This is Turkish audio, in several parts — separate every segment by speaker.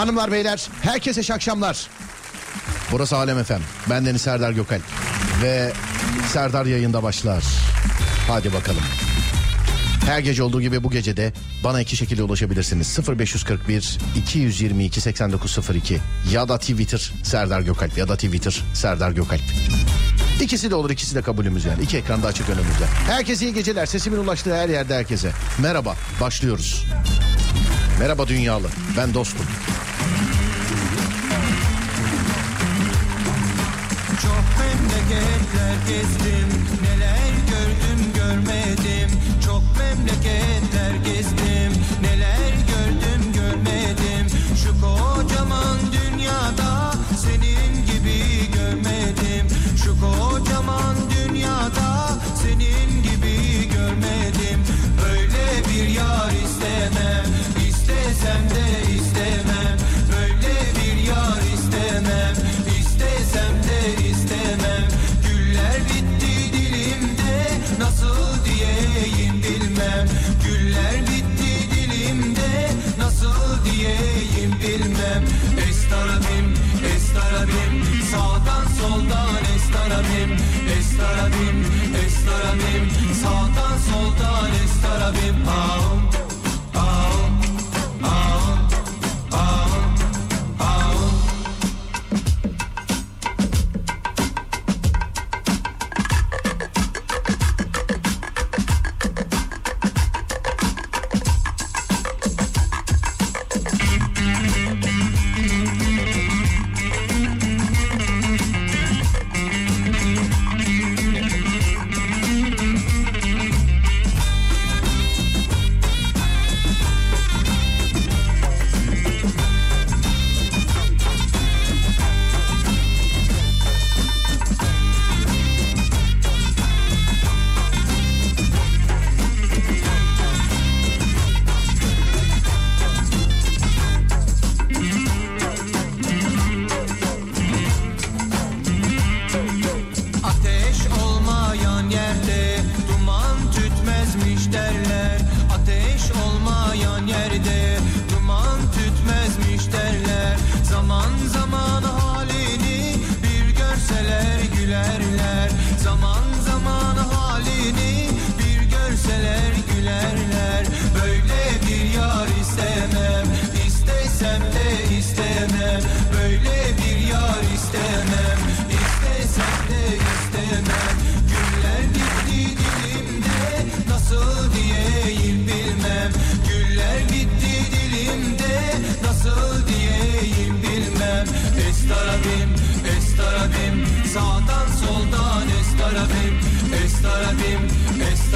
Speaker 1: Hanımlar beyler herkese iyi akşamlar. Burası Alem Efem. Ben Deniz Serdar Gökal. Ve Serdar yayında başlar. Hadi bakalım. Her gece olduğu gibi bu gecede bana iki şekilde ulaşabilirsiniz. 0541 222 8902 ya da Twitter Serdar Gökalp ya da Twitter Serdar Gökalp. İkisi de olur ikisi de kabulümüz yani. İki ekranda açık önümüzde. Herkese iyi geceler. Sesimin ulaştığı her yerde herkese. Merhaba başlıyoruz. Merhaba dünyalı ben dostum.
Speaker 2: Ümitler gezdim neler gördüm görmedim. Çok memleketler gezdim neler estarabim, estarabim Sağdan soldan estarabim, ahum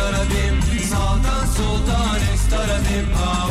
Speaker 2: daradim Sağdan soldan estaradim Aa.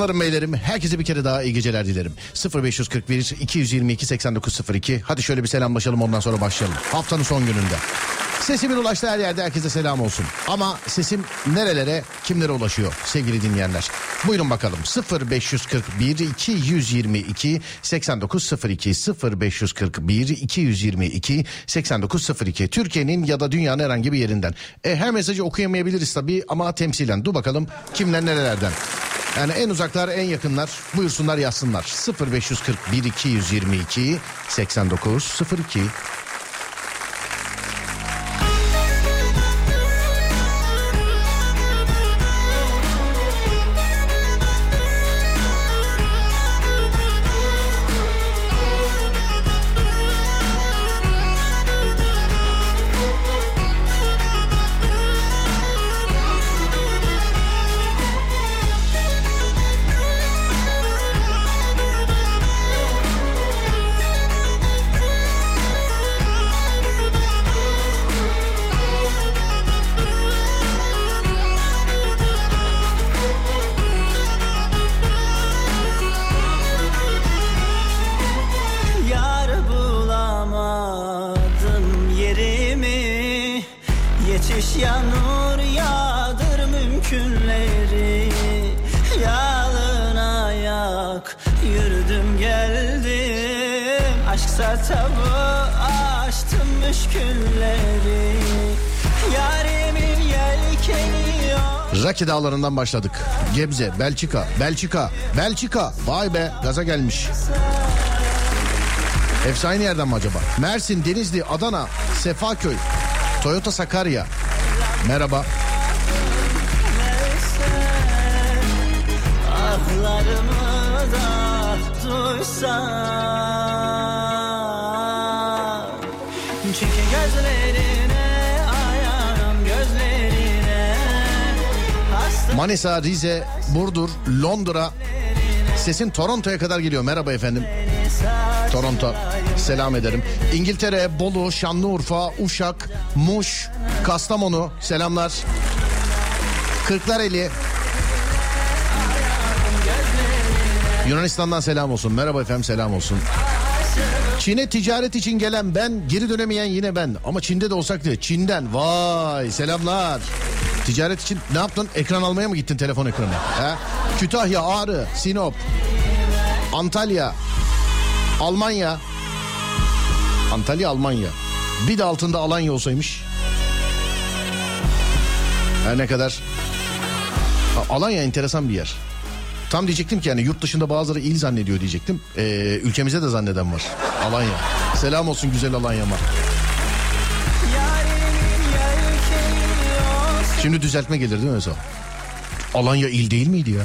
Speaker 1: Hanımlarım beylerim herkese bir kere daha iyi geceler dilerim. 0541 222 8902 hadi şöyle bir selamlaşalım ondan sonra başlayalım. Haftanın son gününde. Sesimin ulaştığı her yerde herkese selam olsun. Ama sesim nerelere kimlere ulaşıyor sevgili dinleyenler. Buyurun bakalım 0541 222 8902 0541 222 8902 Türkiye'nin ya da dünyanın herhangi bir yerinden. E, her mesajı okuyamayabiliriz tabii ama temsilen. Dur bakalım kimler nerelerden. Yani en uzaklar en yakınlar buyursunlar yazsınlar. 0541 222
Speaker 2: 89
Speaker 1: 02 dağlarından başladık. Gebze, Belçika, Belçika, Belçika. Vay be gaza gelmiş. Hepsi aynı yerden mi acaba? Mersin, Denizli, Adana, Sefaköy, Toyota Sakarya. Merhaba.
Speaker 2: Çünkü gözlerine
Speaker 1: Manisa, Rize, Burdur, Londra. Sesin Toronto'ya kadar geliyor. Merhaba efendim. Toronto. Selam ederim. İngiltere, Bolu, Şanlıurfa, Uşak, Muş, Kastamonu. Selamlar. Kırklareli. Yunanistan'dan selam olsun. Merhaba efendim selam olsun. Çin'e ticaret için gelen ben, geri dönemeyen yine ben. Ama Çin'de de olsak diye. Çin'den. Vay selamlar. Ticaret için ne yaptın? Ekran almaya mı gittin telefon ekranı? He? Kütahya, Ağrı, Sinop, Antalya, Almanya. Antalya, Almanya. Bir de altında Alanya olsaymış. Her ne kadar. Alanya enteresan bir yer. Tam diyecektim ki yani yurt dışında bazıları il zannediyor diyecektim. Ee, ülkemizde de zanneden var. Alanya. Selam olsun güzel Alanya'ma. Şimdi düzeltme gelir değil mi Özal? Alanya il değil miydi ya?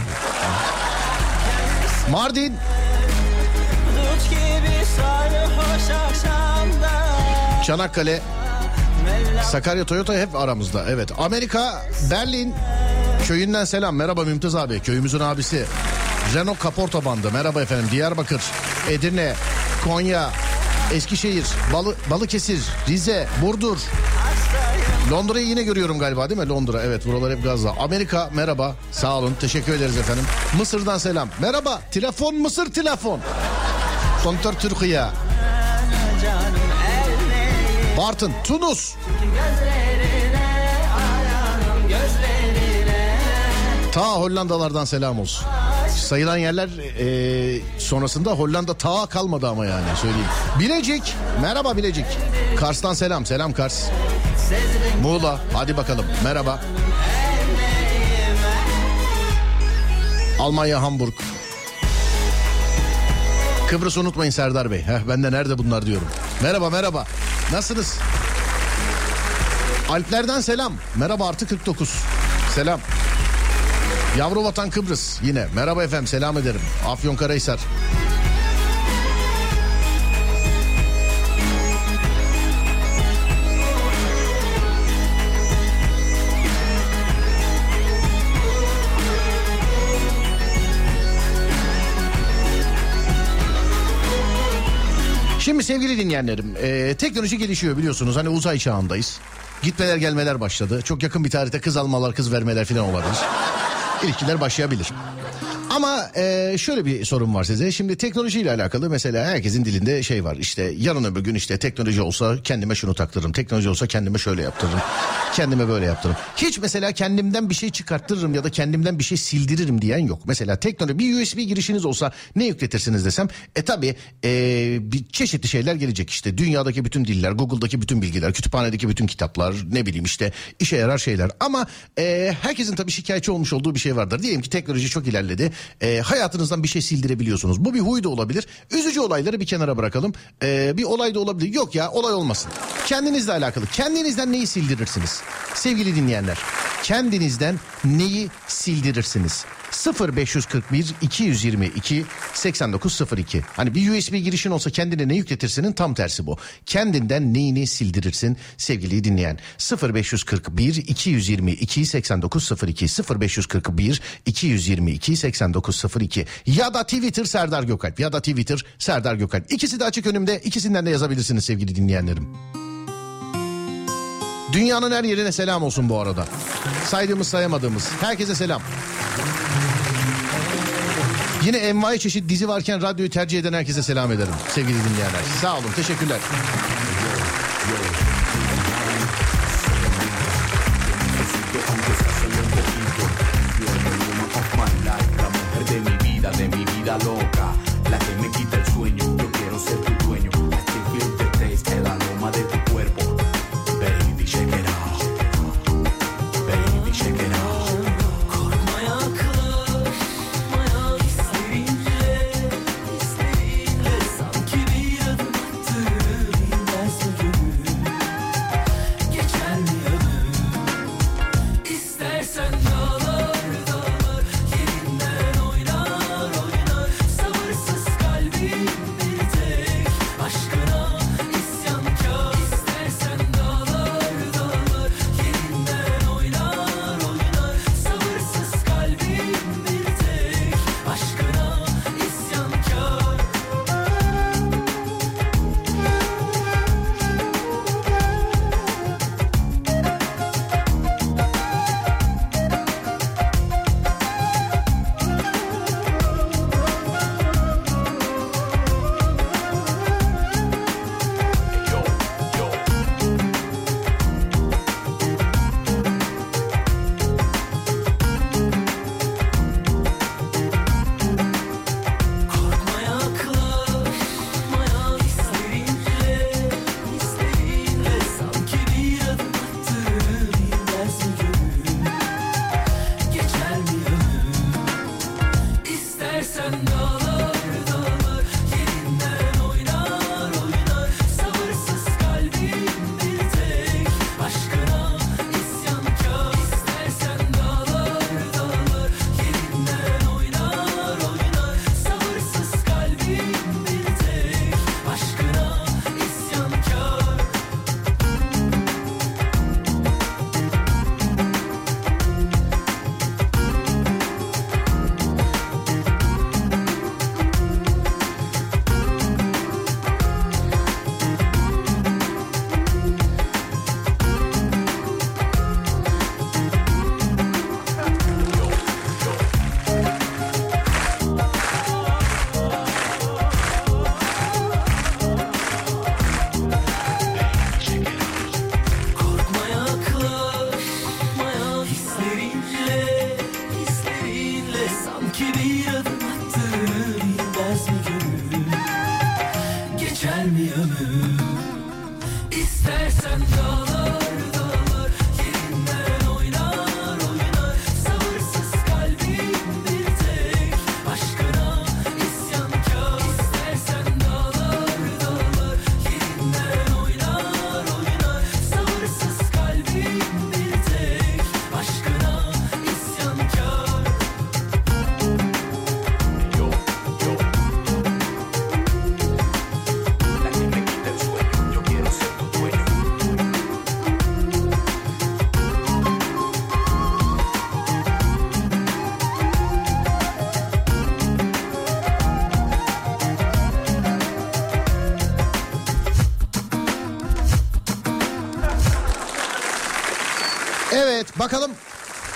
Speaker 1: Mardin. Çanakkale, Sakarya, Toyota hep aramızda. Evet. Amerika, Berlin köyünden selam. Merhaba Mümtaz abi. Köyümüzün abisi. Renault Kaporta bandı. Merhaba efendim. Diyarbakır, Edirne, Konya, Eskişehir, Balı, Balıkesir, Rize, Burdur. Londra'yı yine görüyorum galiba değil mi? Londra evet buralar hep gazla. Amerika merhaba sağ olun teşekkür ederiz efendim. Mısır'dan selam. Merhaba telefon Mısır telefon. Kontör Türkiye. Bartın Tunus. Ta Hollandalardan selam olsun. Sayılan yerler e, sonrasında Hollanda ta kalmadı ama yani söyleyeyim. Bilecik. Merhaba Bilecik. Kars'tan selam. Selam Kars. Muğla. Hadi bakalım. Merhaba. Almanya Hamburg. Kıbrıs unutmayın Serdar Bey. Heh, ben de nerede bunlar diyorum. Merhaba merhaba. Nasılsınız? Alplerden selam. Merhaba artı 49. Selam. Yavru vatan Kıbrıs yine. Merhaba efendim selam ederim. Afyonkarahisar. Şimdi sevgili dinleyenlerim e, teknoloji gelişiyor biliyorsunuz hani uzay çağındayız. Gitmeler gelmeler başladı. Çok yakın bir tarihte kız almalar kız vermeler falan olabilir. İlişkiler başlayabilir. Ama e, şöyle bir sorun var size. Şimdi teknolojiyle alakalı mesela herkesin dilinde şey var. İşte yarın öbür gün işte teknoloji olsa kendime şunu taktırırım. Teknoloji olsa kendime şöyle yaptırırım. Kendime böyle yaptırırım. Hiç mesela kendimden bir şey çıkarttırırım ya da kendimden bir şey sildiririm diyen yok. Mesela teknoloji bir USB girişiniz olsa ne yükletirsiniz desem. E tabi e, bir çeşitli şeyler gelecek işte. Dünyadaki bütün diller, Google'daki bütün bilgiler, kütüphanedeki bütün kitaplar ne bileyim işte işe yarar şeyler. Ama e, herkesin tabii şikayetçi olmuş olduğu bir şey vardır. Diyelim ki teknoloji çok ilerledi. E, hayatınızdan bir şey sildirebiliyorsunuz. Bu bir huy da olabilir. Üzücü olayları bir kenara bırakalım. E, bir olay da olabilir. Yok ya olay olmasın. Kendinizle alakalı. Kendinizden neyi sildirirsiniz? Sevgili dinleyenler. Kendinizden neyi sildirirsiniz? 0541 222 8902. Hani bir USB girişin olsa kendine ne yükletirsinin tam tersi bu. Kendinden neyini sildirirsin sevgili dinleyen. 0541 222 8902 0541 222 8902 ya da Twitter Serdar Gökalp ya da Twitter Serdar Gökalp. İkisi de açık önümde. İkisinden de yazabilirsiniz sevgili dinleyenlerim. Dünyanın her yerine selam olsun bu arada. Saydığımız sayamadığımız. Herkese selam. Yine envai çeşit dizi varken radyoyu tercih eden herkese selam ederim sevgili dinleyenler. Sağ olun teşekkürler.
Speaker 3: Loca,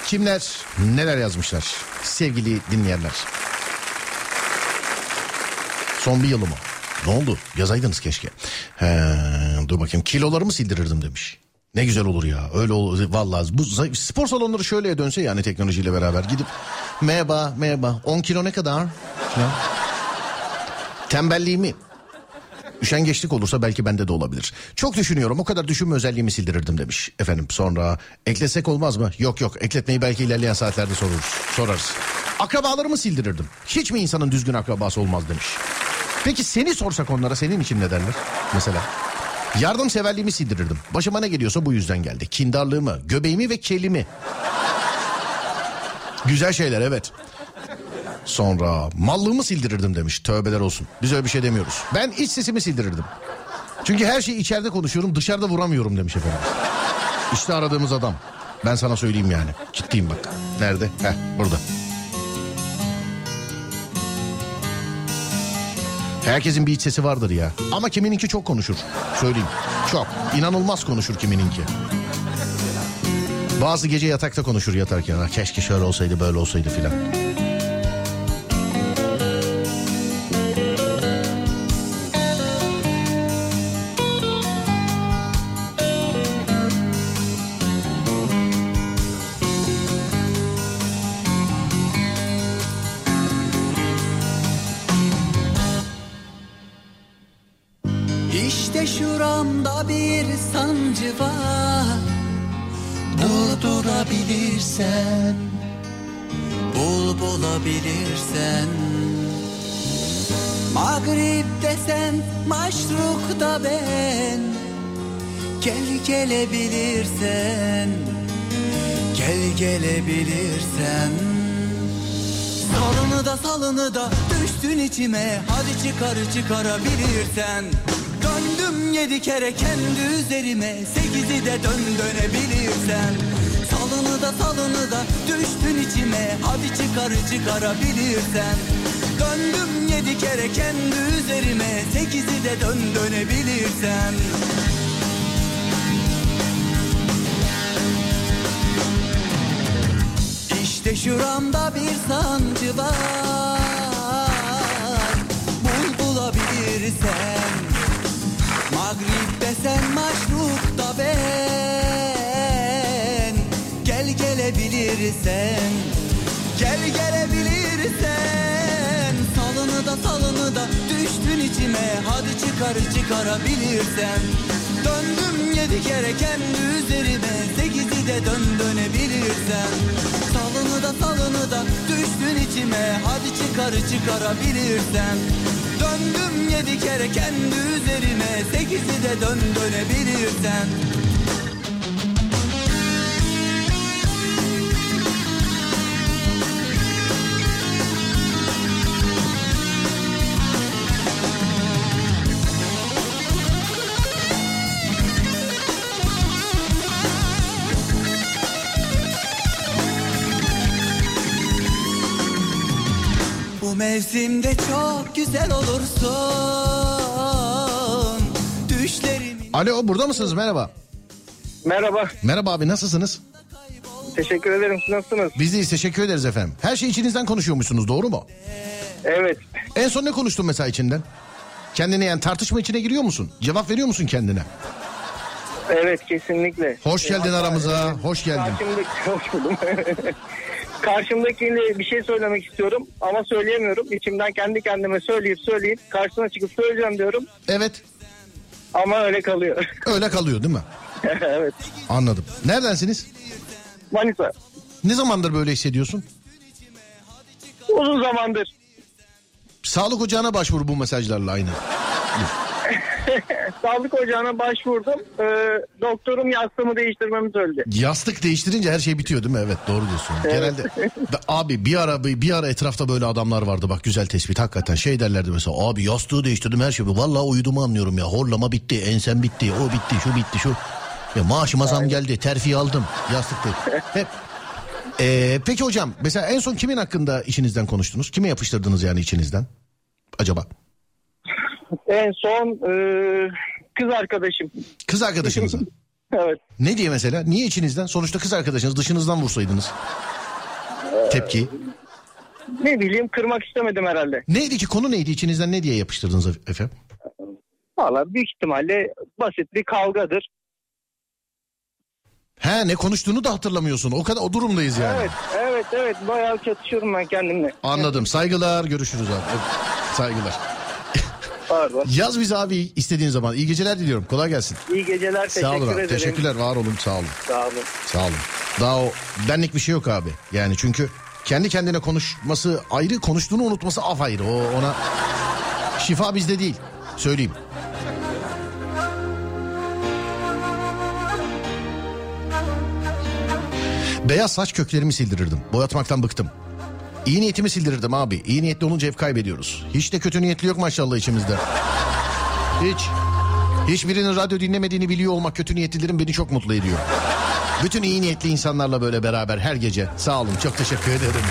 Speaker 1: Kimler neler yazmışlar sevgili dinleyenler. Son bir yılı mı? Ne oldu? Yazaydınız keşke. He, dur bakayım kilolarımı sildirirdim demiş. Ne güzel olur ya. Öyle olur. Vallahi bu spor salonları şöyle dönse yani teknolojiyle beraber gidip merhaba merhaba 10 kilo ne kadar? Tembelliğimi Üşengeçlik olursa belki bende de olabilir. Çok düşünüyorum o kadar düşünme özelliğimi sildirirdim demiş. Efendim sonra eklesek olmaz mı? Yok yok ekletmeyi belki ilerleyen saatlerde soruruz, sorarız. Akrabalarımı sildirirdim. Hiç mi insanın düzgün akrabası olmaz demiş. Peki seni sorsak onlara senin için ne derler? Mesela yardımseverliğimi sildirirdim. Başıma ne geliyorsa bu yüzden geldi. Kindarlığımı, göbeğimi ve kelimi. Güzel şeyler evet. Sonra mallığımı sildirirdim demiş. Tövbeler olsun. Biz öyle bir şey demiyoruz. Ben iç sesimi sildirirdim. Çünkü her şeyi içeride konuşuyorum dışarıda vuramıyorum demiş efendim. İşte aradığımız adam. Ben sana söyleyeyim yani. Ciddiyim bak. Nerede? Heh burada. Herkesin bir iç sesi vardır ya. Ama kimininki çok konuşur. Söyleyeyim. Çok. İnanılmaz konuşur kimininki. Bazı gece yatakta konuşur yatarken. "Ah, Keşke şöyle olsaydı böyle olsaydı filan.
Speaker 4: Da ben. Gel gelebilirsen Gel gelebilirsen Salını da salını da düştün içime Hadi çıkarı çıkarabilirsen. Döndüm yedi kere kendi üzerime Sekizi de dön dönebilirsen. Salını da salını da düştün içime Hadi çıkarı çıkarabilirsen yedi kere kendi üzerime Sekizi de dön dönebilirsen. İşte şuramda bir sancı var Bul bulabilirsen. Mağrip desen maşruk da ben. Gel gelebilirsen Gel gelebilirsen da salını da düştün içime. Hadi çıkarı çıkarabilirsen Döndüm yedi kere kendi üzerime. Sekizi de dön dönebilirsen Salını da salını da düştün içime. Hadi çıkarı çıkarabilirsen Döndüm yedi kere kendi üzerime. Sekizi de dön dönebilirsen mevsimde çok güzel olursun Düşlerimi
Speaker 1: Alo burada mısınız? Merhaba.
Speaker 5: Merhaba,
Speaker 1: Merhaba abi nasılsınız?
Speaker 5: teşekkür ederim. Siz nasılsınız?
Speaker 1: Biz deyiz teşekkür ederiz efendim. Her şey içinizden konuşuyormuşsunuz doğru mu?
Speaker 5: Evet,
Speaker 1: En son ne konuştun mesela içinden? Kendine yani tartışma içine giriyor musun? Cevap veriyor musun kendine?
Speaker 5: evet kesinlikle.
Speaker 1: Hoş geldin
Speaker 5: Hatta,
Speaker 1: aramıza. Hoş geldin.
Speaker 5: Karşımdaki, hoş buldum. Karşımdakiyle bir şey söylemek istiyorum ama söyleyemiyorum. İçimden kendi kendime söyleyip söyleyip karşısına çıkıp söyleyeceğim diyorum
Speaker 1: Evet.
Speaker 5: ama öyle kalıyor.
Speaker 1: Öyle kalıyor değil mi?
Speaker 5: evet.
Speaker 1: Anladım. Neredensiniz?
Speaker 5: Manisa.
Speaker 1: Ne zamandır böyle hissediyorsun?
Speaker 5: Uzun zamandır.
Speaker 1: Sağlık ocağına başvur bu mesajlarla aynı.
Speaker 5: Sağlık ocağına başvurdum. Ee, doktorum yastığımı değiştirmemi söyledi.
Speaker 1: Yastık değiştirince her şey bitiyor değil mi? Evet doğru diyorsun. Genelde Be- abi bir ara bir ara etrafta böyle adamlar vardı bak güzel tespit hakikaten şey derlerdi mesela abi yastığı değiştirdim her şey vallahi uyuduğumu anlıyorum ya horlama bitti ensem bitti o bitti şu bitti şu ya maaşıma zam geldi terfi aldım yastık değil. Hep Ee, peki hocam mesela en son kimin hakkında işinizden konuştunuz? Kime yapıştırdınız yani içinizden? Acaba?
Speaker 5: En son e, kız arkadaşım.
Speaker 1: Kız arkadaşınıza.
Speaker 5: Evet.
Speaker 1: Ne diye mesela? Niye içinizden? Sonuçta kız arkadaşınız dışınızdan vursaydınız. Tepki.
Speaker 5: Ne bileyim kırmak istemedim herhalde.
Speaker 1: Neydi ki konu neydi içinizden ne diye yapıştırdınız efendim?
Speaker 5: Valla büyük ihtimalle basit bir kavgadır.
Speaker 1: He ne konuştuğunu da hatırlamıyorsun. O kadar o durumdayız yani.
Speaker 5: Evet evet evet bayağı çatışıyorum ben kendimle.
Speaker 1: Anladım. Saygılar. Görüşürüz abi. Saygılar.
Speaker 5: Pardon.
Speaker 1: Yaz bizi abi istediğin zaman. İyi geceler diliyorum. Kolay gelsin.
Speaker 5: İyi geceler teşekkür
Speaker 1: Sağ olun abi.
Speaker 5: ederim.
Speaker 1: Teşekkürler. Var olun. Sağ olun.
Speaker 5: Sağ olun.
Speaker 1: Sağ olun. Daha o benlik bir şey yok abi. Yani çünkü kendi kendine konuşması ayrı, konuştuğunu unutması af ayrı. O ona şifa bizde değil. Söyleyeyim. Beyaz saç köklerimi sildirirdim. Boyatmaktan bıktım. İyi niyetimi sildirirdim abi. İyi niyetli olunca hep kaybediyoruz. Hiç de kötü niyetli yok maşallah içimizde. Hiç. Hiçbirinin radyo dinlemediğini biliyor olmak kötü niyetlilerin beni çok mutlu ediyor. Bütün iyi niyetli insanlarla böyle beraber her gece. Sağ olun çok teşekkür ederim.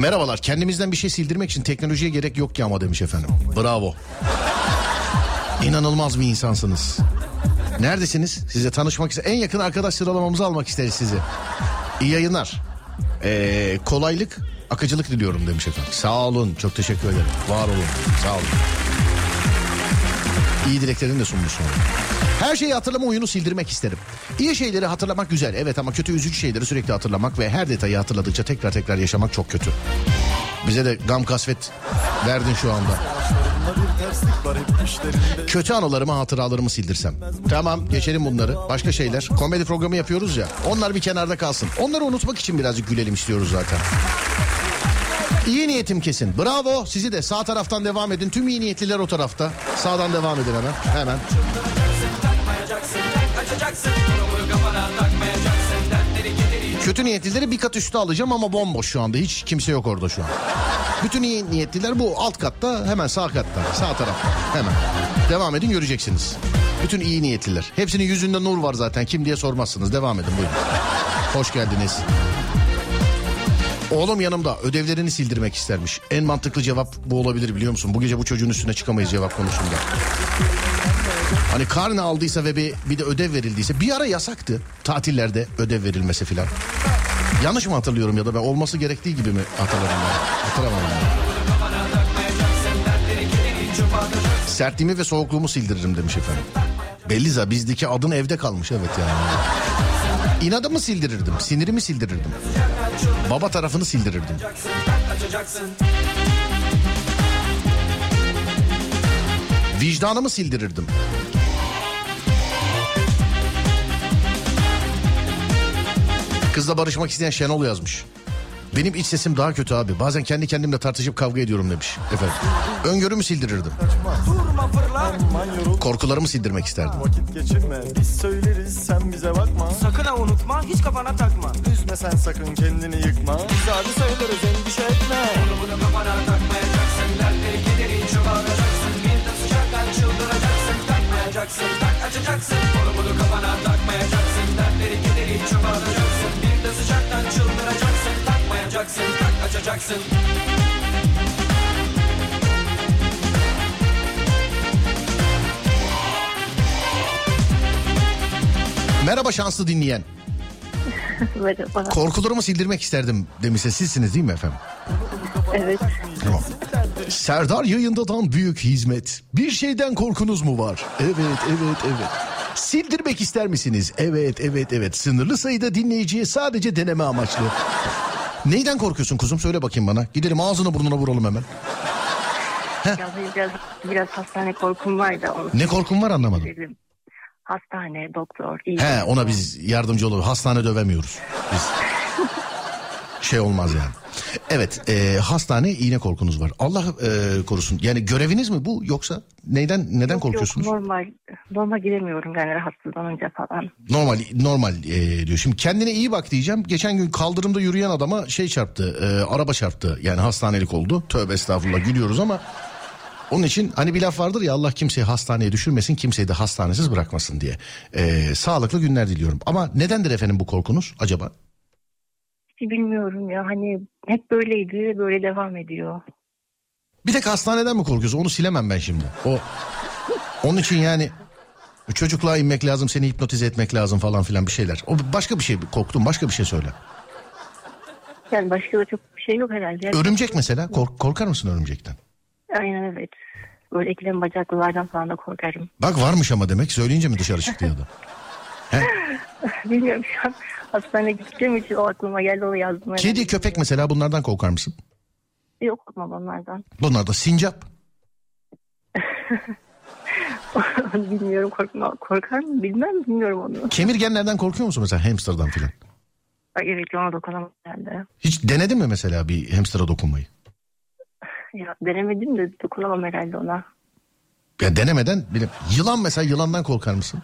Speaker 1: Merhabalar kendimizden bir şey sildirmek için teknolojiye gerek yok ki ama demiş efendim. Bravo. İnanılmaz bir insansınız. Neredesiniz? Size tanışmak ister. En yakın arkadaş sıralamamızı almak isteriz sizi. İyi yayınlar. Ee, kolaylık, akıcılık diliyorum demiş efendim. Sağ olun, çok teşekkür ederim. Var olun, sağ olun. İyi dileklerini de sunmuşsun. Her şeyi hatırlama oyunu sildirmek isterim. İyi şeyleri hatırlamak güzel evet ama kötü üzücü şeyleri sürekli hatırlamak ve her detayı hatırladıkça tekrar tekrar yaşamak çok kötü. Bize de gam kasvet verdin şu anda. Kötü anılarımı hatıralarımı sildirsem. Tamam geçelim bunları. Başka şeyler. Komedi programı yapıyoruz ya. Onlar bir kenarda kalsın. Onları unutmak için birazcık gülelim istiyoruz zaten. İyi niyetim kesin. Bravo. Sizi de sağ taraftan devam edin. Tüm iyi niyetliler o tarafta. Sağdan devam edin hemen. Hemen. Kötü niyetlileri bir kat üstü alacağım ama bomboş şu anda. Hiç kimse yok orada şu an. Bütün iyi niyetliler bu alt katta hemen sağ katta. Sağ tarafta hemen. Devam edin göreceksiniz. Bütün iyi niyetliler. Hepsinin yüzünde nur var zaten. Kim diye sormazsınız. Devam edin buyurun. Hoş geldiniz. Oğlum yanımda ödevlerini sildirmek istermiş. En mantıklı cevap bu olabilir biliyor musun? Bu gece bu çocuğun üstüne çıkamayız cevap konusunda. Hani karne aldıysa ve bir, bir de ödev verildiyse bir ara yasaktı tatillerde ödev verilmesi filan. Yanlış mı hatırlıyorum ya da ben olması gerektiği gibi mi hatırladım ben? Hatırlamadım ben. Sertliğimi ve soğukluğumu sildiririm demiş efendim. Belli za bizdeki adın evde kalmış evet yani. İnadımı sildirirdim, sinirimi sildirirdim. Baba tarafını sildirirdim. Vicdanımı sildirirdim. Kızla barışmak isteyen Şenol yazmış. Benim iç sesim daha kötü abi. Bazen kendi kendimle tartışıp kavga ediyorum demiş. Efendim. Öngörümü sildirirdim. Korkularımı sildirmek isterdim.
Speaker 6: vakit geçirme. Biz söyleriz sen bize bakma.
Speaker 7: Sakın ha unutma hiç kafana takma.
Speaker 6: Üzme sen sakın kendini yıkma. Biz abi söyleriz endişe etme.
Speaker 7: Bunu kafana takmayacaksın. Dertleri kederi çoğaltacaksın Bir de sıcaktan çıldıracaksın. Takmayacaksın tak açacaksın. Bunu bunu kafana takmayacaksın. Dertleri kederi çoğaltacaksın Takmayacaksın tak açacaksın
Speaker 1: Merhaba şanslı dinleyen.
Speaker 8: Merhaba.
Speaker 1: Korkularımı sildirmek isterdim demişse sizsiniz değil mi efendim?
Speaker 8: Evet.
Speaker 1: Tamam. Serdar yayındadan büyük hizmet. Bir şeyden korkunuz mu var? Evet, evet, evet. Sildirmek ister misiniz? Evet, evet, evet. Sınırlı sayıda dinleyiciye sadece deneme amaçlı. Neyden korkuyorsun kuzum? Söyle bakayım bana. Gidelim ağzına burnuna vuralım hemen.
Speaker 8: Ya biraz, biraz hastane korkum var da onu
Speaker 1: Ne korkun var anlamadım.
Speaker 8: Hastane, doktor, iyi.
Speaker 1: He ona biz yardımcı olur. Hastane dövemiyoruz. Biz. Şey olmaz yani. Evet e, hastane iğne korkunuz var. Allah e, korusun. Yani göreviniz mi bu yoksa neyden neden
Speaker 8: Yok,
Speaker 1: korkuyorsunuz?
Speaker 8: Yok, normal, normal giremiyorum yani rahatsızlanınca falan.
Speaker 1: Normal normal e, diyor. Şimdi kendine iyi bak diyeceğim. Geçen gün kaldırımda yürüyen adama şey çarptı. e, araba çarptı. Yani hastanelik oldu. Tövbe estağfurullah gülüyoruz ama onun için hani bir laf vardır ya Allah kimseyi hastaneye düşürmesin kimseyi de hastanesiz bırakmasın diye. E, sağlıklı günler diliyorum. Ama nedendir efendim bu korkunuz acaba?
Speaker 8: Hiç bilmiyorum ya hani hep böyleydi ve böyle devam ediyor.
Speaker 1: Bir tek hastaneden mi korkuyorsun? Onu silemem ben şimdi. O onun için yani çocukluğa inmek lazım, seni hipnotize etmek lazım falan filan bir şeyler. O başka bir şey korktum, başka bir şey söyle.
Speaker 8: Yani başka da çok bir şey yok herhalde. Yani-
Speaker 1: Örümcek mesela kork- korkar mısın örümcekten?
Speaker 8: Aynen evet. Böyle eklem bacaklılardan falan da korkarım.
Speaker 1: Bak varmış ama demek söyleyince mi dışarı çıktı ya da?
Speaker 8: Bilmiyorum şu an hastaneye gideceğim için o aklıma geldi o yazdım.
Speaker 1: Kedi, köpek mesela bunlardan korkar mısın?
Speaker 8: Yok korkmam onlardan.
Speaker 1: Bunlar da sincap.
Speaker 8: bilmiyorum korkma. Korkar mı bilmem bilmiyorum onu.
Speaker 1: Kemirgenlerden korkuyor musun mesela hamsterdan filan?
Speaker 8: Evet ona dokunamam herhalde.
Speaker 1: Hiç denedin mi mesela bir hamster'a dokunmayı?
Speaker 8: Ya denemedim de dokunamam herhalde ona.
Speaker 1: Ya denemeden bile. Yılan mesela yılandan korkar mısın?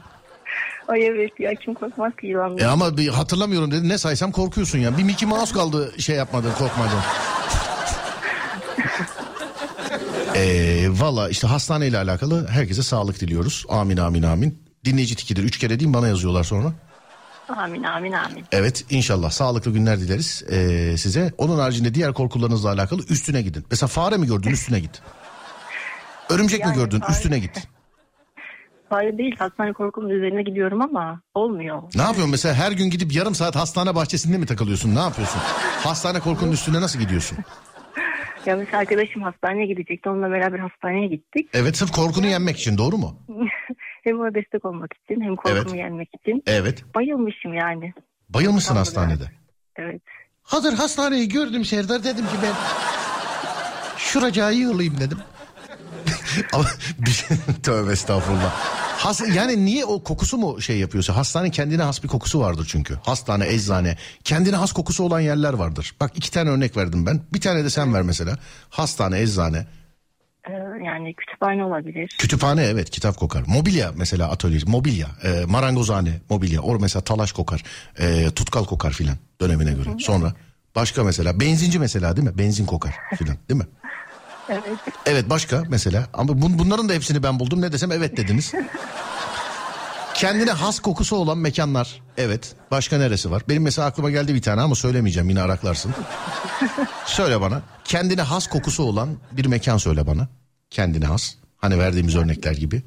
Speaker 8: Ay evet ya kim korkmaz ki yılandan.
Speaker 1: E ama bir hatırlamıyorum dedi. Ne saysam korkuyorsun ya. Bir Mickey Mouse kaldı şey yapmadın korkmadın. Eee Valla işte hastaneyle alakalı herkese sağlık diliyoruz. Amin amin amin. Dinleyici tikidir. Üç kere diyeyim bana yazıyorlar sonra.
Speaker 8: Amin amin amin.
Speaker 1: Evet inşallah sağlıklı günler dileriz eee, size. Onun haricinde diğer korkularınızla alakalı üstüne gidin. Mesela fare mi gördün üstüne git. Örümcek mi
Speaker 8: Yani
Speaker 1: gördün
Speaker 8: fare-
Speaker 1: üstüne git.
Speaker 8: Hayır değil hastane korkumun üzerine gidiyorum ama olmuyor.
Speaker 1: Ne yapıyorsun mesela her gün gidip yarım saat hastane bahçesinde mi takılıyorsun ne yapıyorsun? Hastane korkunun üstüne nasıl gidiyorsun?
Speaker 8: Ya mesela arkadaşım hastaneye gidecekti. Onunla beraber hastaneye gittik.
Speaker 1: Evet sırf korkunu yenmek için doğru mu?
Speaker 8: hem ona destek olmak için hem korkumu
Speaker 1: Evet.
Speaker 8: yenmek için.
Speaker 1: Evet.
Speaker 8: Bayılmışım yani.
Speaker 1: Bayılmışsın hastanede.
Speaker 8: Evet.
Speaker 1: Hazır hastaneyi gördüm Serdar dedim ki ben şuracağı yığılayım dedim. Ama bir şey, tövbe estağfurullah. Has, yani niye o kokusu mu şey yapıyorsa? Hastanenin kendine has bir kokusu vardır çünkü. Hastane, eczane. Kendine has kokusu olan yerler vardır. Bak iki tane örnek verdim ben. Bir tane de sen ver mesela. Hastane, eczane.
Speaker 8: Ee, yani kütüphane olabilir.
Speaker 1: Kütüphane evet kitap kokar. Mobilya mesela atölye. Mobilya. E, marangozhane mobilya. Or mesela talaş kokar. E, tutkal kokar filan dönemine göre. Sonra başka mesela benzinci mesela değil mi? Benzin kokar filan değil mi?
Speaker 8: Evet.
Speaker 1: Evet başka mesela ama bun- bunların da hepsini ben buldum ne desem evet dediniz. Kendine has kokusu olan mekanlar. Evet. Başka neresi var? Benim mesela aklıma geldi bir tane ama söylemeyeceğim yine araklarsın. söyle bana. Kendine has kokusu olan bir mekan söyle bana. Kendine has. Hani verdiğimiz örnekler gibi.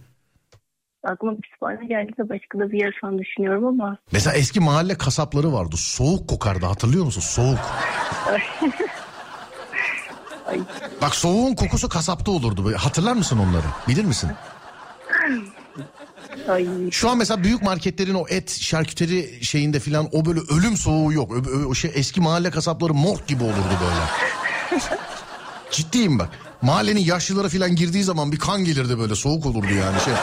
Speaker 8: Aklıma bir kütüphane geldi de başka da bir yer falan düşünüyorum ama.
Speaker 1: Mesela eski mahalle kasapları vardı. Soğuk kokardı hatırlıyor musun? Soğuk.
Speaker 8: Ay,
Speaker 1: Bak soğuğun kokusu kasapta olurdu. Hatırlar mısın onları? Bilir misin?
Speaker 8: ay.
Speaker 1: Şu an mesela büyük marketlerin o et şarküteri şeyinde filan o böyle ölüm soğuğu yok. O şey eski mahalle kasapları mort gibi olurdu böyle. Ciddiyim bak. Mahallenin yaşlıları filan girdiği zaman bir kan gelirdi böyle soğuk olurdu yani şey.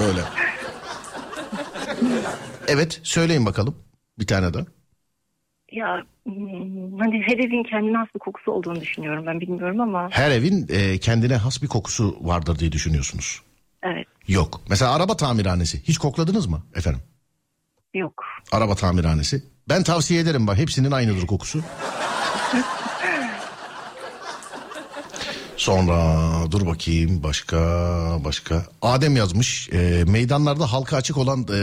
Speaker 1: Böyle. Evet söyleyin bakalım bir tane daha.
Speaker 8: Ya hmm, hani her evin kendine has bir kokusu olduğunu düşünüyorum ben bilmiyorum ama.
Speaker 1: Her evin e, kendine has bir kokusu vardır diye düşünüyorsunuz.
Speaker 8: Evet
Speaker 1: Yok. Mesela araba tamirhanesi hiç kokladınız mı efendim?
Speaker 8: yok.
Speaker 1: Araba tamirhanesi. Ben tavsiye ederim bak hepsinin aynıdır kokusu. Sonra dur bakayım başka başka. Adem yazmış e, meydanlarda halka açık olan e,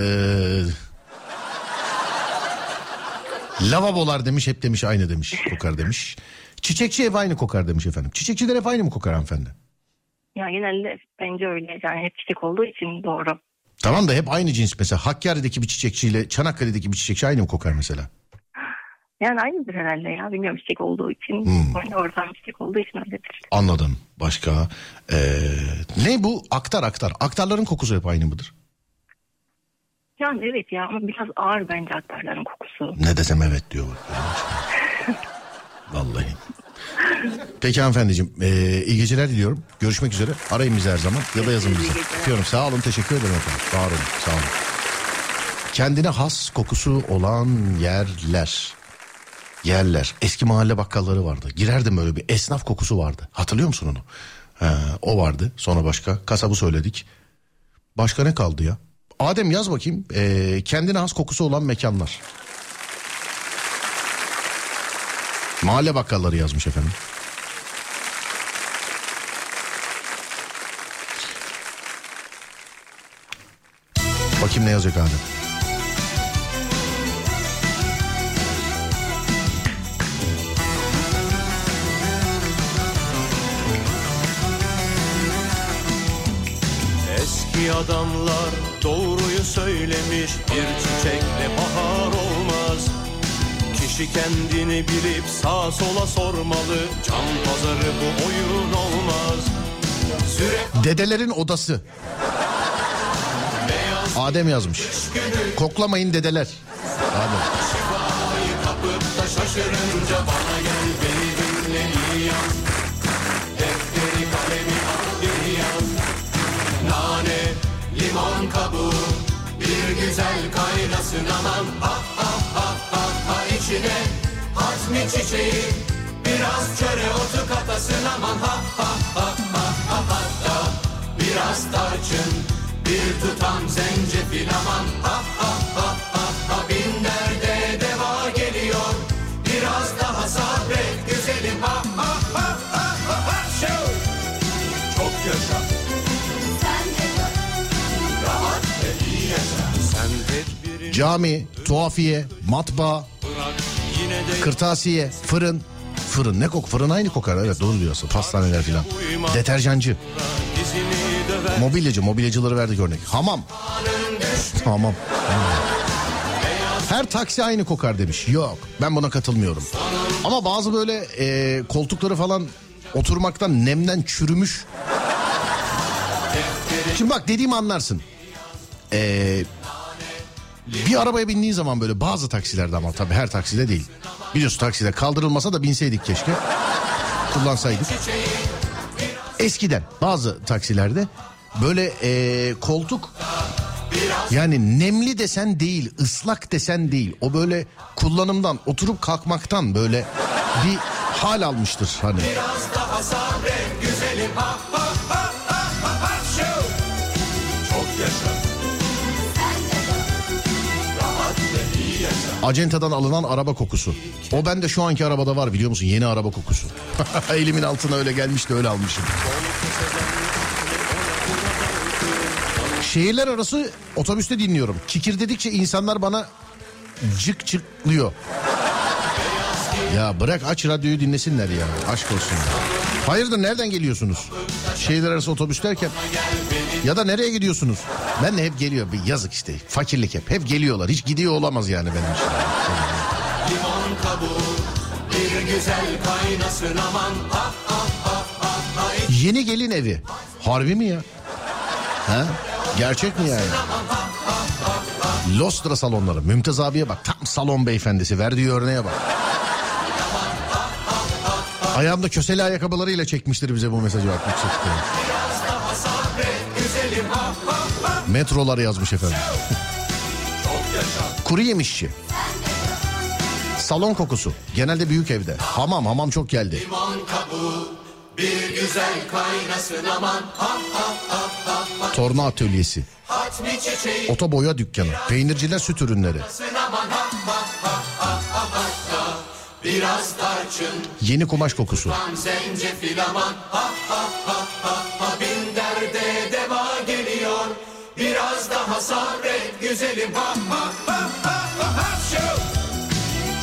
Speaker 1: lavabolar demiş hep demiş aynı demiş kokar demiş. Çiçekçi ev aynı kokar demiş efendim. Çiçekçiler hep aynı mı kokar hanımefendi?
Speaker 8: Ya genelde bence öyle yani hep çiçek olduğu için doğru.
Speaker 1: Tamam da hep aynı cins mesela Hakkari'deki bir çiçekçiyle Çanakkale'deki bir çiçekçi aynı mı kokar mesela?
Speaker 8: Yani aynıdır herhalde ya bilmiyorum çiçek olduğu için.
Speaker 1: Hmm.
Speaker 8: Orada oradan çiçek olduğu için öyledir.
Speaker 1: Anladım. Başka ee, ne bu? Aktar aktar. Aktarların kokusu hep aynı mıdır?
Speaker 8: Yani evet ya ama biraz ağır bence aktarların kokusu.
Speaker 1: Ne desem evet diyor bak. Vallahi. Peki hanımefendiciğim ee, iyi geceler diliyorum. Görüşmek üzere. Arayın bizi her zaman ya da yazın bize. Öpüyorum. Sağ olun teşekkür ederim efendim. Var olun sağ olun. Kendine has kokusu olan yerler. Yerler. Eski mahalle bakkalları vardı. Girerdim böyle bir esnaf kokusu vardı. Hatırlıyor musun onu? Ha, o vardı. Sonra başka. Kasabı söyledik. Başka ne kaldı ya? Adem yaz bakayım. Ee, kendine has kokusu olan mekanlar. Mahalle bakkalları yazmış efendim. Bakayım ne yazacak Adem.
Speaker 6: İyi adamlar doğruyu söylemiş Bir çiçekle bahar olmaz Kişi kendini bilip sağa sola sormalı Can pazarı bu oyun olmaz Süre
Speaker 1: Dedelerin odası. Adem yazmış. Koklamayın dedeler. Adem.
Speaker 6: şaşırınca Bana limon kabuğu Bir güzel kaynasın aman. Ha ha ha ha ha içine Hazmi çiçeği Biraz çöre otu katasın aman. Ha ha ha ha ha hatta Biraz tarçın Bir tutam zencefil aman. Ha ha ha ha ha Bin
Speaker 1: Cami, tuhafiye, matbaa, kırtasiye, fırın. Fırın ne kok? Fırın aynı kokar. Evet doğru diyorsun. Pastaneler filan. Deterjancı, mobilyacı, mobilyacıları verdik örnek. Hamam. Hamam. Her taksi aynı kokar demiş. Yok ben buna katılmıyorum. Ama bazı böyle e, koltukları falan oturmaktan nemden çürümüş. Şimdi bak dediğimi anlarsın. E, bir arabaya bindiğin zaman böyle bazı taksilerde ama tabii her takside değil. Biliyorsun takside kaldırılmasa da binseydik keşke. Kullansaydık. Eskiden bazı taksilerde böyle e, koltuk yani nemli desen değil, ıslak desen değil. O böyle kullanımdan, oturup kalkmaktan böyle bir hal almıştır hani.
Speaker 6: daha sabret güzelim ha
Speaker 1: Acentadan alınan araba kokusu. O bende şu anki arabada var biliyor musun? Yeni araba kokusu. Elimin altına öyle gelmişti öyle almışım. Şehirler arası otobüste dinliyorum. Kikir dedikçe insanlar bana cık çıklıyor. Ya bırak aç radyoyu dinlesinler ya. Aşk olsun. Hayırdır nereden geliyorsunuz? Şehirler arası otobüs derken. Ya da nereye gidiyorsunuz? Ben de hep geliyor. Bir yazık işte. Fakirlik hep. Hep geliyorlar. Hiç gidiyor olamaz yani benim için.
Speaker 6: Limon kabuğu bir güzel kaynasın aman ha ha ha ha ha
Speaker 1: Yeni gelin evi. Harbi mi ya? Ha? Gerçek mi yani? Lostra salonları. Mümtaz abiye bak. Tam salon beyefendisi. Verdiği örneğe bak. Ayağımda köseli ayakkabılarıyla çekmiştir bize bu mesajı bak. yüksek. Metrolar yazmış efendim. Kuru yemişçi. Salon kokusu. Genelde büyük evde. Hamam hamam çok geldi.
Speaker 6: Kabuğu bir güzel kaynasın aman ha ha ha ha ha
Speaker 1: Torna atölyesi.
Speaker 6: Çiçeği
Speaker 1: Otoboya dükkanı. Peynirciler süt ürünleri.
Speaker 6: aman ha ha ha ha ha ha Biraz tarçın
Speaker 1: Yeni kumaş kokusu.
Speaker 6: zencefil aman ha ha ha ha sabret güzelim ha ha ha ha ha ha!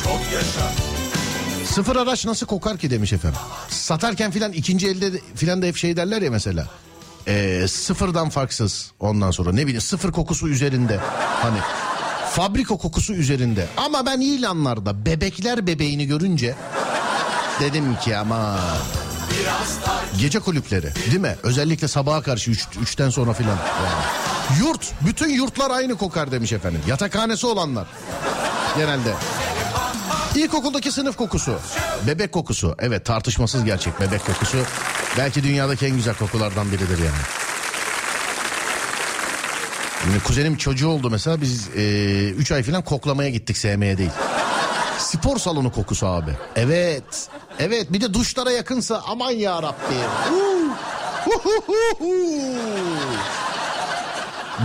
Speaker 6: Çok yaşa
Speaker 1: Sıfır araç nasıl kokar ki demiş efendim. Satarken filan ikinci elde de- filan da hep şey derler ya mesela. Ee, sıfırdan farksız ondan sonra ne bileyim sıfır kokusu üzerinde. Hani fabrika kokusu üzerinde. Ama ben ilanlarda bebekler bebeğini görünce dedim ki ama gece kulüpleri değil mi? Özellikle sabaha karşı üç, üçten sonra filan. Yani. Yurt bütün yurtlar aynı kokar demiş efendim. Yatakhanesi olanlar genelde. İlkokuldaki sınıf kokusu. Bebek kokusu. Evet tartışmasız gerçek bebek kokusu. Belki dünyadaki en güzel kokulardan biridir yani. Şimdi kuzenim çocuğu oldu mesela biz 3 ay falan koklamaya gittik sevmeye değil. Spor salonu kokusu abi. Evet. Evet bir de duşlara yakınsa aman ya Rabbi.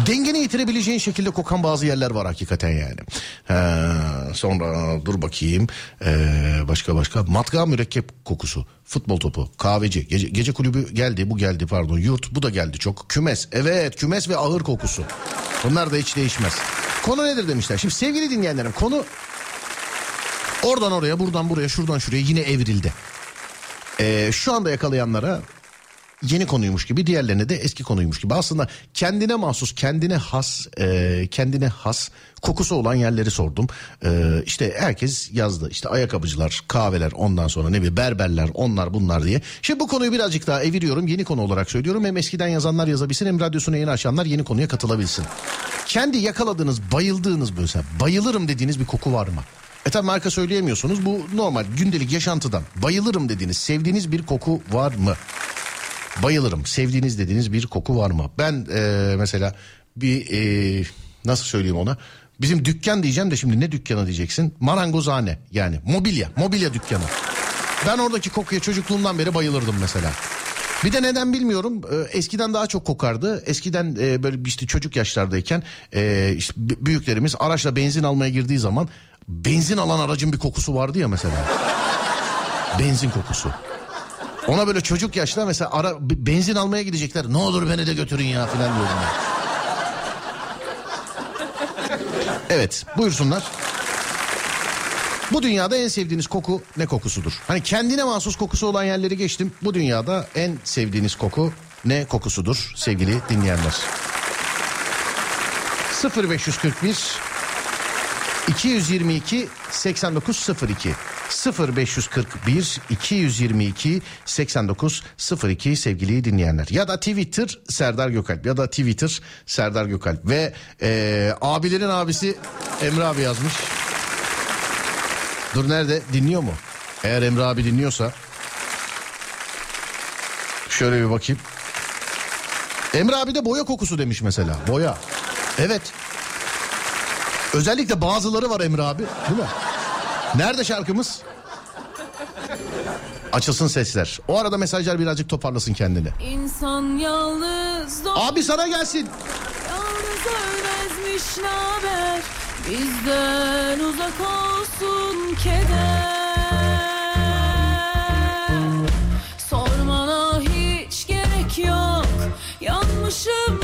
Speaker 1: Dengeni yitirebileceğin şekilde kokan bazı yerler var hakikaten yani. Ee, sonra dur bakayım. Ee, başka başka. Matka mürekkep kokusu. Futbol topu. Kahveci. Gece, gece kulübü geldi. Bu geldi pardon. Yurt. Bu da geldi çok. Kümes. Evet kümes ve ahır kokusu. Bunlar da hiç değişmez. Konu nedir demişler. Şimdi sevgili dinleyenlerim konu oradan oraya buradan buraya şuradan şuraya yine evrildi. Ee, şu anda yakalayanlara yeni konuymuş gibi diğerlerine de eski konuymuş gibi. Aslında kendine mahsus kendine has e, kendine has kokusu olan yerleri sordum. E, işte herkes yazdı işte ayakkabıcılar kahveler ondan sonra ne bileyim berberler onlar bunlar diye. Şimdi bu konuyu birazcık daha eviriyorum yeni konu olarak söylüyorum. Hem eskiden yazanlar yazabilsin hem radyosuna yeni açanlar yeni konuya katılabilsin. Kendi yakaladığınız bayıldığınız böyle bayılırım dediğiniz bir koku var mı? E tabi marka söyleyemiyorsunuz. Bu normal gündelik yaşantıdan bayılırım dediğiniz, sevdiğiniz bir koku var mı? Bayılırım, sevdiğiniz dediğiniz bir koku var mı? Ben e, mesela bir e, nasıl söyleyeyim ona? Bizim dükkan diyeceğim de şimdi ne dükkanı diyeceksin? Marangozhane yani mobilya, mobilya dükkanı. Ben oradaki kokuya çocukluğumdan beri bayılırdım mesela. Bir de neden bilmiyorum. Ee, eskiden daha çok kokardı. Eskiden e, böyle işte çocuk yaşlardayken e, işte büyüklerimiz araçla benzin almaya girdiği zaman benzin alan aracın bir kokusu vardı ya mesela. benzin kokusu. Ona böyle çocuk yaşta mesela ara benzin almaya gidecekler. Ne olur beni de götürün ya filan diyordum ben. Evet buyursunlar. Bu dünyada en sevdiğiniz koku ne kokusudur? Hani kendine mahsus kokusu olan yerleri geçtim. Bu dünyada en sevdiğiniz koku ne kokusudur sevgili dinleyenler? 0541 222 8902 0541 222 8902 sevgili dinleyenler ya da Twitter Serdar Gökalp ya da Twitter Serdar Gökalp ve e, abilerin abisi Emre abi yazmış. Dur nerede dinliyor mu? Eğer Emre abi dinliyorsa şöyle bir bakayım. Emre abi de boya kokusu demiş mesela. Boya. Evet. Özellikle bazıları var Emre abi değil mi? Nerede şarkımız? Açılsın sesler. O arada mesajlar birazcık toparlasın kendini.
Speaker 9: İnsan yalnız doğ-
Speaker 1: Abi sana gelsin.
Speaker 9: Yalnız ölmezmiş naber Bizden uzak olsun keder Sormana hiç gerek yok Yanmışım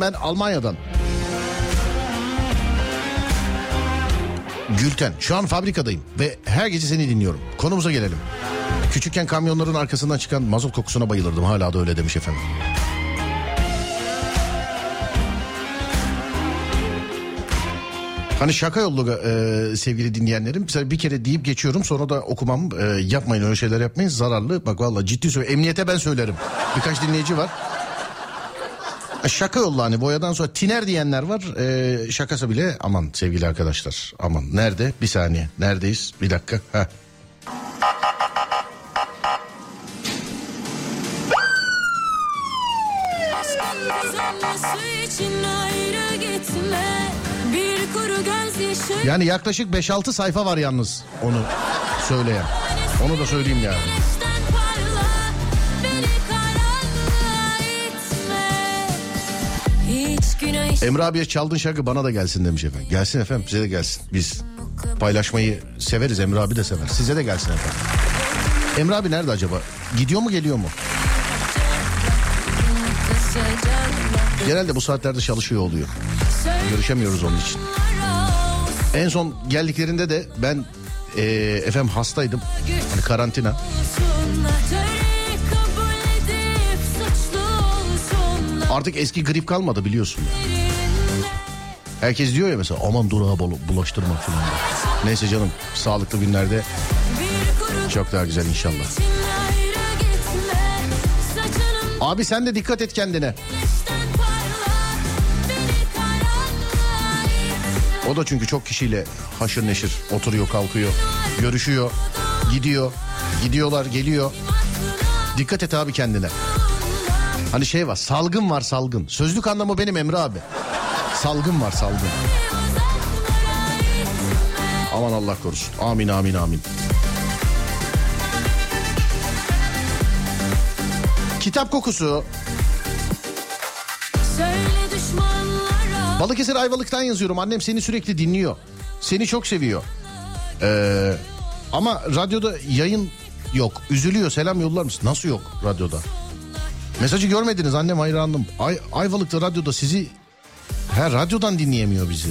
Speaker 1: Ben Almanya'dan. Gülten şu an fabrikadayım ve her gece seni dinliyorum. Konumuza gelelim. Küçükken kamyonların arkasından çıkan mazot kokusuna bayılırdım. Hala da öyle demiş efendim. Hani şaka yollu e, sevgili dinleyenlerim. Mesela bir kere deyip geçiyorum sonra da okumam. E, yapmayın öyle şeyler yapmayın zararlı. Bak vallahi ciddi söylüyorum. Emniyete ben söylerim. Birkaç dinleyici var. Şaka yollu hani boyadan sonra tiner diyenler var. E, şakası bile aman sevgili arkadaşlar. Aman nerede? Bir saniye. Neredeyiz? Bir dakika. Heh. Yani yaklaşık 5-6 sayfa var yalnız onu söyleyen. Onu da söyleyeyim yani. Emre abiye çaldığın şarkı bana da gelsin demiş efendim. Gelsin efendim size de gelsin. Biz paylaşmayı severiz Emre abi de sever. Size de gelsin efendim. Emre abi nerede acaba? Gidiyor mu geliyor mu? Genelde bu saatlerde çalışıyor oluyor. Görüşemiyoruz onun için. En son geldiklerinde de ben eee, efendim hastaydım. Hani karantina. Artık eski grip kalmadı biliyorsun. Herkes diyor ya mesela aman durağa bul- bulaştırma falan. Neyse canım sağlıklı günlerde çok daha güzel inşallah. Abi sen de dikkat et kendine. O da çünkü çok kişiyle haşır neşir oturuyor kalkıyor görüşüyor gidiyor gidiyorlar geliyor. Dikkat et abi kendine. Hani şey var salgın var salgın. Sözlük anlamı benim Emre abi. Salgın var salgın. Aman Allah korusun. Amin amin amin. Kitap kokusu. Balıkesir Ayvalık'tan yazıyorum. Annem seni sürekli dinliyor. Seni çok seviyor. Ee, ama radyoda yayın yok. Üzülüyor. Selam yollar mısın? Nasıl yok radyoda? Mesajı görmediniz annem hayranım. Ay, Ayvalık'ta radyoda sizi her radyodan dinleyemiyor bizi.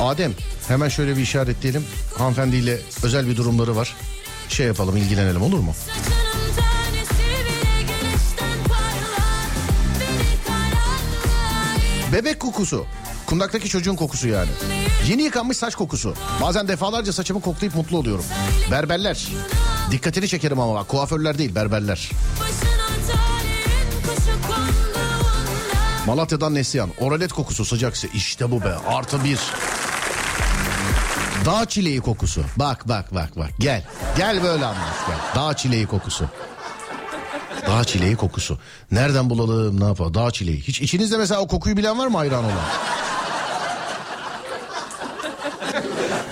Speaker 1: Adem hemen şöyle bir işaretleyelim. Hanımefendiyle özel bir durumları var. Şey yapalım ilgilenelim olur mu? Bebek kokusu. Kundaktaki çocuğun kokusu yani. Yeni yıkanmış saç kokusu. Bazen defalarca saçımı koklayıp mutlu oluyorum. Berberler. Dikkatini çekerim ama bak kuaförler değil berberler.
Speaker 9: Başına
Speaker 1: Malatya'dan Neslihan. Oralet kokusu sıcaksı. İşte bu be artı bir. Dağ çileği kokusu. Bak bak bak bak gel. Gel böyle anlat gel. Dağ çileği kokusu. Dağ çileği kokusu. Nereden bulalım ne yapalım? Dağ çileği. Hiç içinizde mesela o kokuyu bilen var mı hayran olan?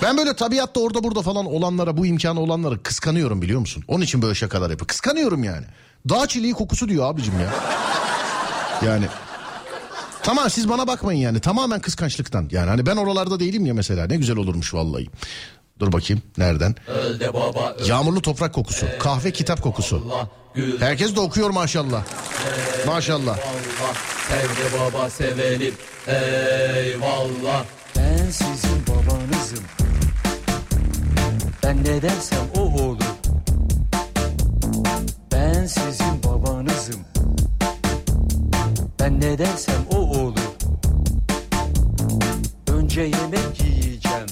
Speaker 1: Ben böyle tabiatta orada burada falan olanlara bu imkanı olanlara kıskanıyorum biliyor musun? Onun için böyle şakalar yapıyor. Kıskanıyorum yani. Dağ çileği kokusu diyor abicim ya. Yani Tamam siz bana bakmayın yani tamamen kıskançlıktan. Yani hani ben oralarda değilim ya mesela ne güzel olurmuş vallahi. Dur bakayım nereden? Yağmurlu toprak kokusu, kahve kitap kokusu. Herkes de okuyor maşallah. Maşallah.
Speaker 6: Sevde baba sevelim eyvallah
Speaker 10: Ben sizin babanızım. Ben ne dersem o olur. Ben sizin. Ben ne dersem o olur. Önce yemek yiyeceğim.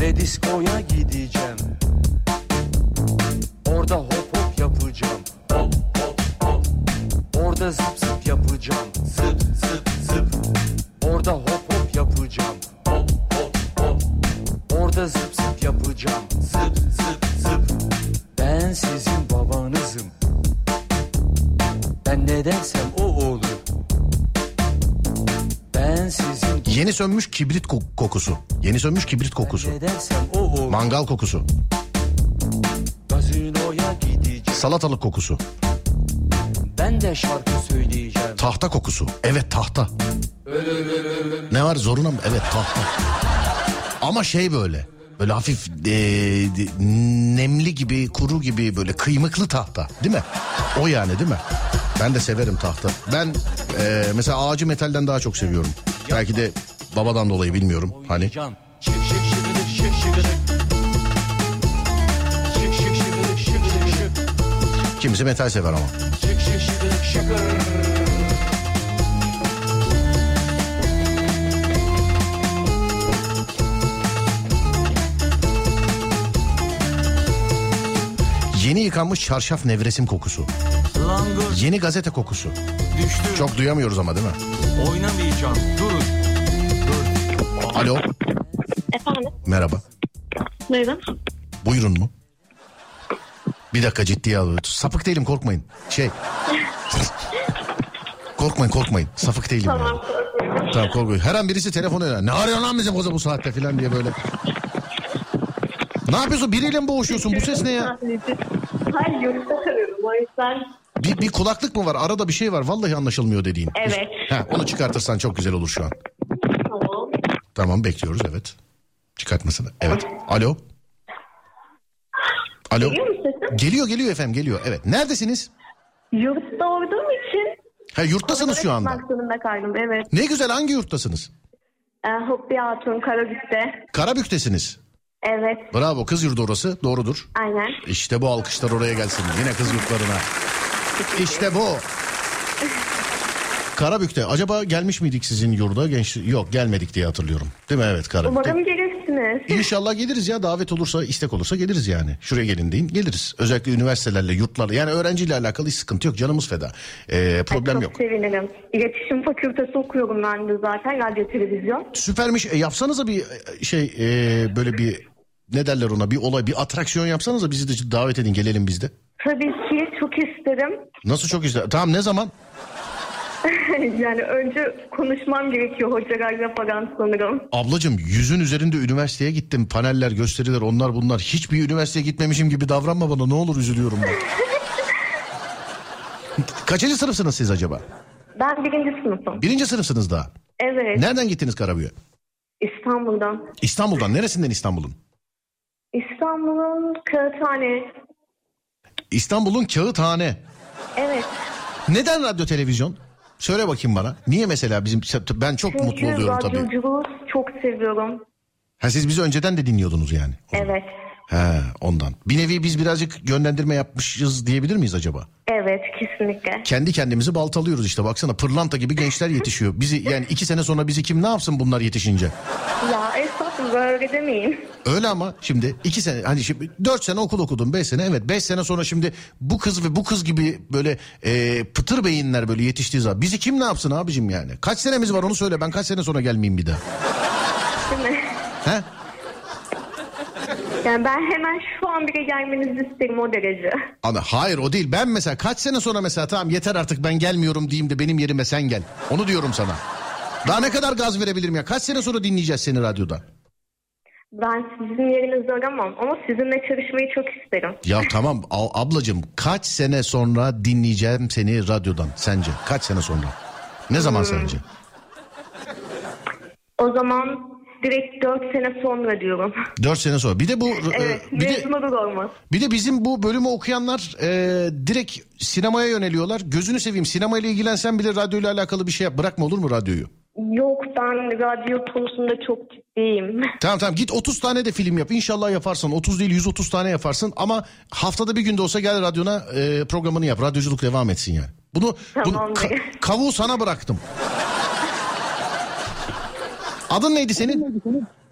Speaker 10: Ve diskoya gideceğim. Orada hop hop yapacağım. Hop hop hop. Orada zıp zıp yapacağım. Zıp zıp zıp. Orada hop hop yapacağım. Hop hop hop. Orada zıp zıp yapacağım. Zıp zıp zıp. Ben sizin dersem o olur. Ben sizin
Speaker 1: Yeni sönmüş kibrit ko- kokusu. Yeni sönmüş kibrit kokusu. Mangal kokusu. Salatalık kokusu.
Speaker 10: Ben de şarkı söyleyeceğim.
Speaker 1: Tahta kokusu. Evet tahta. Ne var zoruna mı? Evet tahta. Ama şey böyle. Böyle hafif e, nemli gibi, kuru gibi böyle kıymıklı tahta. Değil mi? O yani değil mi? Ben de severim tahta. Ben e, mesela ağacı metalden daha çok seviyorum. Belki de babadan dolayı bilmiyorum. Hani kimisi metal sever ama. Yıkanmış çarşaf nevresim kokusu.
Speaker 2: Langır
Speaker 1: Yeni gazete kokusu.
Speaker 2: düştü.
Speaker 1: Çok duyamıyoruz ama değil mi?
Speaker 2: Oynamayacağım. Durun.
Speaker 1: Alo.
Speaker 11: Efendim?
Speaker 1: Merhaba.
Speaker 11: Buyurun.
Speaker 1: Buyurun mu? Bir dakika ciddiye alıyoruz. Sapık değilim korkmayın. Şey. korkmayın korkmayın. Sapık değilim. yani. Tamam korkmayın. Her an birisi telefonu öyle. Ne arıyorsun lan bize koza bu saatte falan diye böyle. Ne yapıyorsun? Biriyle mi boğuşuyorsun? Bu ses ne ya?
Speaker 11: Hayır yurtta arıyorum o yüzden.
Speaker 1: Bir, bir kulaklık mı var? Arada bir şey var. Vallahi anlaşılmıyor dediğin.
Speaker 11: Evet.
Speaker 1: Ha, onu çıkartırsan çok güzel olur şu an.
Speaker 11: Tamam.
Speaker 1: Tamam bekliyoruz evet. Çıkartmasını. Evet. Alo. Alo.
Speaker 11: Geliyor mu sesim?
Speaker 1: Geliyor geliyor efendim geliyor. Evet. Neredesiniz?
Speaker 11: Yurtta olduğum için.
Speaker 1: Ha yurttasınız şu anda.
Speaker 11: Zorunda kaldım evet.
Speaker 1: Ne güzel hangi yurttasınız?
Speaker 11: Ee, Hobbi Hatun Karabük'te.
Speaker 1: Karabük'tesiniz.
Speaker 11: Evet
Speaker 1: Bravo kız yurdu orası doğrudur.
Speaker 11: aynen.
Speaker 1: İşte bu alkışlar oraya gelsin. Yine kız yurtlarına. İşte bu. Karabük'te. Acaba gelmiş miydik sizin yurda? Genç... Yok gelmedik diye hatırlıyorum. Değil mi? Evet Karabük'te.
Speaker 11: Umarım gelirsiniz.
Speaker 1: İnşallah geliriz ya davet olursa istek olursa geliriz yani. Şuraya gelin deyin geliriz. Özellikle üniversitelerle yurtlarla yani öğrenciyle alakalı hiç sıkıntı yok canımız feda. Ee, problem
Speaker 11: Çok
Speaker 1: yok.
Speaker 11: sevinirim. İletişim fakültesi okuyorum ben de zaten radyo televizyon.
Speaker 1: Süpermiş. E, yapsanıza bir e, şey e, böyle bir ne derler ona bir olay bir atraksiyon yapsanıza bizi de davet edin gelelim biz de.
Speaker 11: Tabii ki çok isterim.
Speaker 1: Nasıl çok ister. Tamam ne zaman?
Speaker 11: yani önce konuşmam gerekiyor hocalarla falan sanırım.
Speaker 1: Ablacığım yüzün üzerinde üniversiteye gittim. Paneller, gösteriler onlar bunlar. Hiçbir üniversiteye gitmemişim gibi davranma bana. Ne olur üzülüyorum ben. Kaçıncı sınıfsınız siz acaba?
Speaker 11: Ben birinci sınıfım.
Speaker 1: Birinci sınıfsınız daha.
Speaker 11: Evet
Speaker 1: Nereden gittiniz Karabük'e?
Speaker 11: İstanbul'dan.
Speaker 1: İstanbul'dan. Neresinden İstanbul'un?
Speaker 11: İstanbul'un Kağıthane.
Speaker 1: İstanbul'un Kağıthane.
Speaker 11: Evet.
Speaker 1: Neden radyo televizyon? Söyle bakayım bana. Niye mesela bizim ben çok mutlu
Speaker 11: Çünkü
Speaker 1: oluyorum tabii.
Speaker 11: radyoculuğu çok seviyorum.
Speaker 1: Ha siz bizi önceden de dinliyordunuz yani.
Speaker 11: Evet.
Speaker 1: He ondan. Bir nevi biz birazcık yönlendirme yapmışız diyebilir miyiz acaba?
Speaker 11: Evet kesinlikle.
Speaker 1: Kendi kendimizi baltalıyoruz işte baksana pırlanta gibi gençler yetişiyor. Bizi yani iki sene sonra bizi kim ne yapsın bunlar yetişince?
Speaker 11: Ya estağfurullah öyle demeyin.
Speaker 1: Öyle ama şimdi iki sene hani şimdi dört sene okul okudum beş sene evet beş sene sonra şimdi bu kız ve bu kız gibi böyle e, pıtır beyinler böyle yetiştiği zaman bizi kim ne yapsın abicim yani? Kaç senemiz var onu söyle ben kaç sene sonra gelmeyeyim bir daha.
Speaker 11: Değil mi?
Speaker 1: He?
Speaker 11: Yani ben hemen şu an bile gelmenizi isterim o derece.
Speaker 1: Ama hayır o değil. Ben mesela kaç sene sonra mesela tamam yeter artık ben gelmiyorum diyeyim de benim yerime sen gel. Onu diyorum sana. Daha ne kadar gaz verebilirim ya? Kaç sene sonra dinleyeceğiz seni radyoda?
Speaker 11: Ben sizin yerinizi aramam ama sizinle çalışmayı çok isterim.
Speaker 1: Ya tamam ablacığım kaç sene sonra dinleyeceğim seni radyodan sence? Kaç sene sonra? Ne zaman sence?
Speaker 11: O zaman direkt 4 sene sonra diyorum.
Speaker 1: Dört sene sonra. Bir de bu e,
Speaker 11: evet,
Speaker 1: bir de
Speaker 11: olmaz.
Speaker 1: bir de bizim bu bölümü okuyanlar e, direkt sinemaya yöneliyorlar. Gözünü seveyim sinemayla ilgilensen bile radyoyla alakalı bir şey yap. Bırakma olur mu radyoyu?
Speaker 11: Yok ben radyo konusunda çok ciddiyim.
Speaker 1: Tamam tamam git 30 tane de film yap. İnşallah yaparsın. 30 değil 130 tane yaparsın ama haftada bir günde olsa gel radyona e, programını yap. Radyoculuk devam etsin yani. Bunu, bunu
Speaker 11: Tamamdır.
Speaker 1: ka- kavuğu sana bıraktım. Adın neydi senin?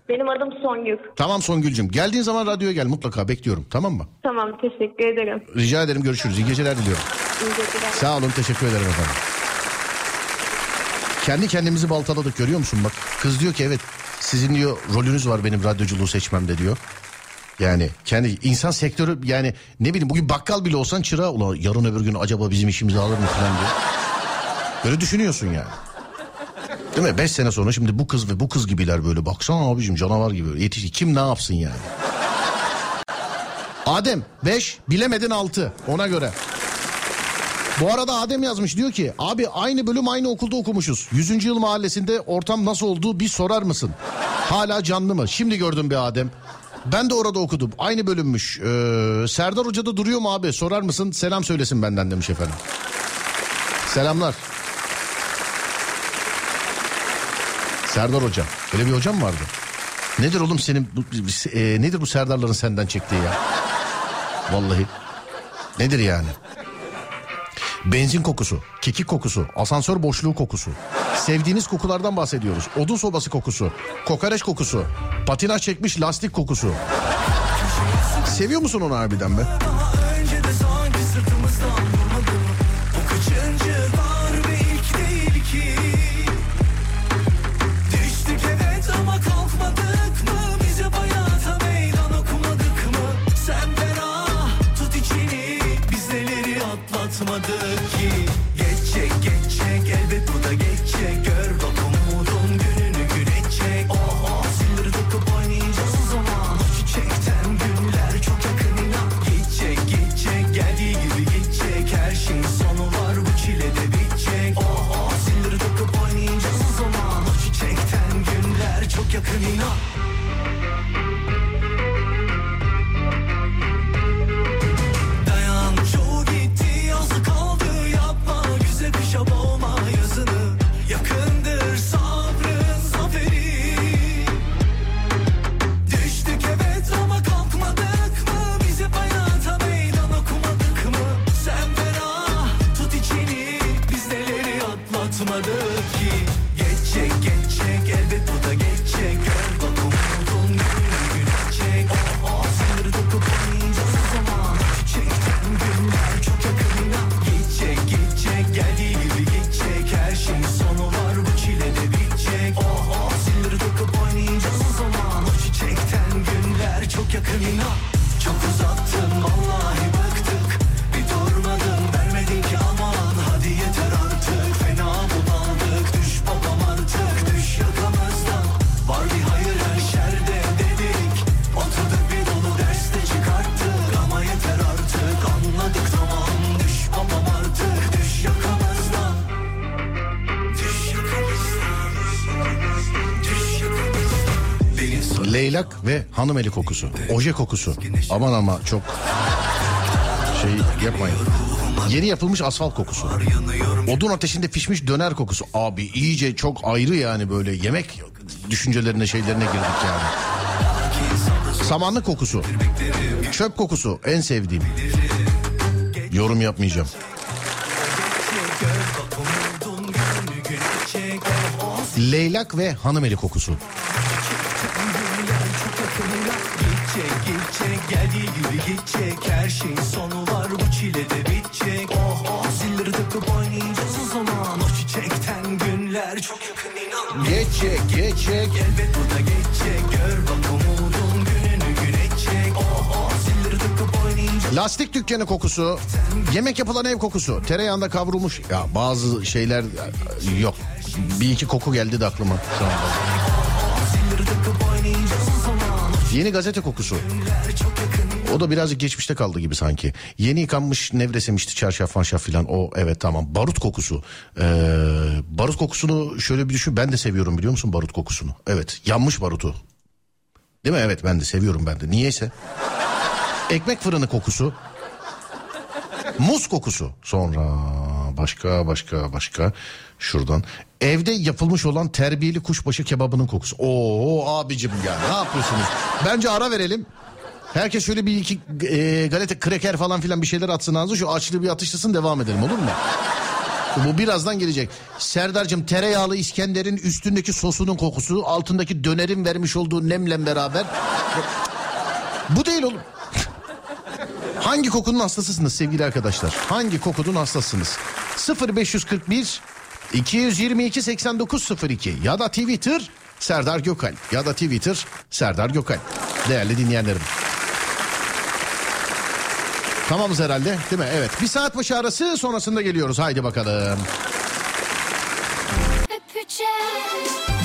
Speaker 11: Benim adım Songül.
Speaker 1: Tamam Songül'cüm. Geldiğin zaman radyoya gel mutlaka bekliyorum. Tamam mı?
Speaker 11: Tamam teşekkür ederim.
Speaker 1: Rica ederim görüşürüz. İyi geceler diliyorum.
Speaker 11: İyi geceler.
Speaker 1: Sağ olun teşekkür ederim efendim. Kendi kendimizi baltaladık görüyor musun bak. Kız diyor ki evet sizin diyor rolünüz var benim radyoculuğu seçmemde diyor. Yani kendi insan sektörü yani ne bileyim bugün bakkal bile olsan çırağı ulan yarın öbür gün acaba bizim işimizi alır mı falan diyor. Böyle düşünüyorsun yani. Değil mi? Beş sene sonra şimdi bu kız ve bu kız gibiler böyle baksana abicim canavar gibi yetişti. Kim ne yapsın yani? Adem 5 bilemedin 6 ona göre. Bu arada Adem yazmış diyor ki abi aynı bölüm aynı okulda okumuşuz. 100. yıl mahallesinde ortam nasıl oldu bir sorar mısın? Hala canlı mı? Şimdi gördüm bir Adem. Ben de orada okudum. Aynı bölümmüş. Ee, Serdar Hoca da duruyor mu abi? Sorar mısın? Selam söylesin benden demiş efendim. Selamlar. Serdar Hoca. Öyle bir hocam vardı. Nedir oğlum senin bu, e, nedir bu Serdarların senden çektiği ya? Vallahi. Nedir yani? Benzin kokusu, kekik kokusu, asansör boşluğu kokusu. Sevdiğiniz kokulardan bahsediyoruz. Odun sobası kokusu, kokoreç kokusu, patinaj çekmiş lastik kokusu. Seviyor musun onu harbiden be?
Speaker 7: Atlatmadık ki
Speaker 1: hanım eli kokusu. Oje kokusu. Aman ama çok şey yapmayın. Yeni yapılmış asfalt kokusu. Odun ateşinde pişmiş döner kokusu. Abi iyice çok ayrı yani böyle yemek düşüncelerine şeylerine girdik yani. Samanlık kokusu. Çöp kokusu en sevdiğim. Yorum yapmayacağım. Leylak ve hanım eli kokusu.
Speaker 7: Gidecek gidecek geldiği gibi gidecek. Her şeyin sonu var bu çile de bitecek. Oh oh. Zilleri takıp oynayacağız o zaman. O çiçekten günler çok yakın inan.
Speaker 1: Geçecek geçecek.
Speaker 7: Elbet bu da geçecek. Gör bak umudun gününü güneşecek Oh oh. Zilleri takıp oynayacağız.
Speaker 1: Lastik dükkanı kokusu, yemek yapılan ev kokusu, tereyağında kavrulmuş. Ya bazı şeyler yok. Bir iki koku geldi de aklıma. Şu anda. Yeni gazete kokusu. O da birazcık geçmişte kaldı gibi sanki. Yeni yıkanmış nevresemişti çarşaf manşaf filan. O evet tamam. Barut kokusu. Ee, barut kokusunu şöyle bir düşün. Ben de seviyorum biliyor musun barut kokusunu? Evet yanmış barutu. Değil mi? Evet ben de seviyorum ben de. Niyeyse. Ekmek fırını kokusu. Muz kokusu. Sonra başka başka başka şuradan. Evde yapılmış olan terbiyeli kuşbaşı kebabının kokusu. Oo abicim ya ne yapıyorsunuz? Bence ara verelim. Herkes şöyle bir iki e, galeta kreker falan filan bir şeyler atsın ağzı şu açlığı bir atıştırsın devam edelim olur mu? Bu birazdan gelecek. Serdar'cığım tereyağlı İskender'in üstündeki sosunun kokusu altındaki dönerin vermiş olduğu nemle beraber. Bu değil oğlum. Hangi kokunun hastasısınız sevgili arkadaşlar? Hangi kokunun hastasısınız? 0541 222 8902 ya da Twitter Serdar Gökal ya da Twitter Serdar Gökal. Değerli dinleyenlerim. Tamamız herhalde değil mi? Evet. Bir saat başı arası sonrasında geliyoruz. Haydi bakalım.
Speaker 3: Öpeceğim.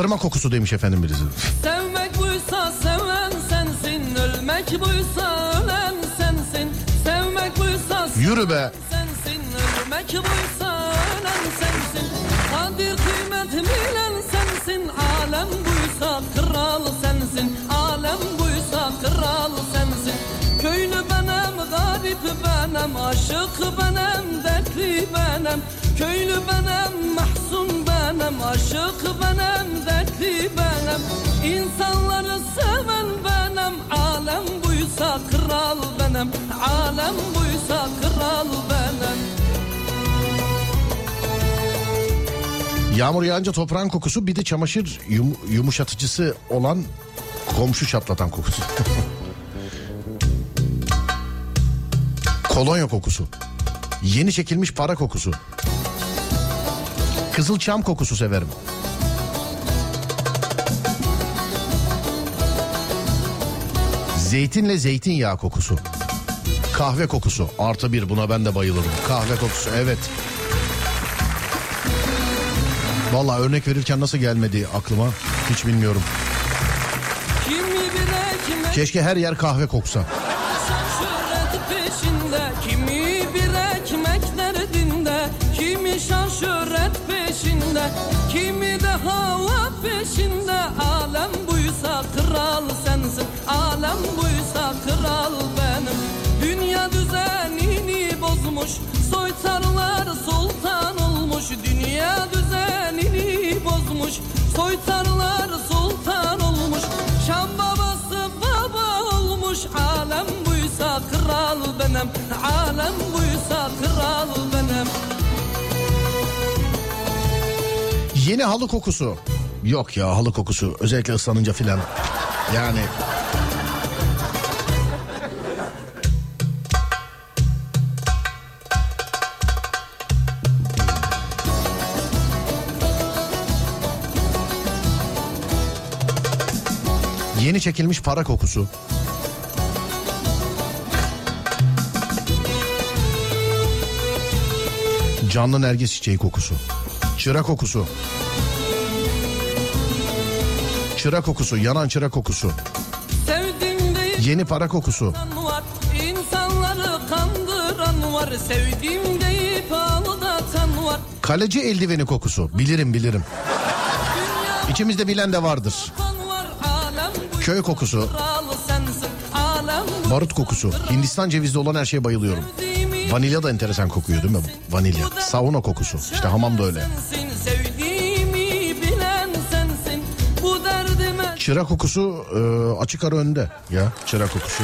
Speaker 1: Pastırma kokusu demiş efendim birisi.
Speaker 12: Sevmek buysa seven sensin Ölmek buysa ölen sensin. Sevmek buysa
Speaker 1: Yürü be.
Speaker 12: sensin Ölmek buysa ölen sensin. Kadir kıymet bilen sensin Alem buysa kral sensin. Alem buysa kral sensin. Köylü benim, garip benim Aşık benim, dertli benim. Köylü mahzun benim Aşık benim, dertli benim İnsanları seven benim Alem buysa kral benim Alem buysa kral benim
Speaker 1: Yağmur yağınca toprağın kokusu bir de çamaşır yum- yumuşatıcısı olan komşu çatlatan kokusu. Kolonya kokusu. Yeni çekilmiş para kokusu. Kızılçam kokusu severim. Zeytinle zeytinyağı kokusu. Kahve kokusu. Artı bir buna ben de bayılırım. Kahve kokusu evet. Vallahi örnek verirken nasıl gelmedi aklıma hiç bilmiyorum. Keşke her yer kahve koksa.
Speaker 12: Peşinde Kimi de hava peşinde? Alem buysa kral sensin Alem buysa kral benim. Dünya düzenini bozmuş Soytarlar sultan olmuş. Dünya düzenini bozmuş Soytarlar sultan olmuş. Şam babası baba olmuş Alem buysa kral benim. Alem buysa kral benim
Speaker 1: Yeni halı kokusu. Yok ya halı kokusu özellikle ıslanınca filan. Yani Yeni çekilmiş para kokusu. Canlı nergis çiçeği kokusu. Çıra kokusu. Çıra kokusu, yanan çıra kokusu.
Speaker 12: Sevdim
Speaker 1: Yeni para kokusu.
Speaker 12: var İnsanları kandıran var Sevdim deyip aldatan var
Speaker 1: Kaleci eldiveni kokusu. Bilirim bilirim. İçimizde bilen de vardır. Köy kokusu, barut kokusu. Hindistan cevizli olan her şeye bayılıyorum.
Speaker 12: sevdiğimi
Speaker 1: Vanilya da enteresan kokuyor değil mi? Vanilya. Sauna kokusu. İşte hamam da öyle. Çıra kokusu e, açık ara önde. Ya çıra kokusu.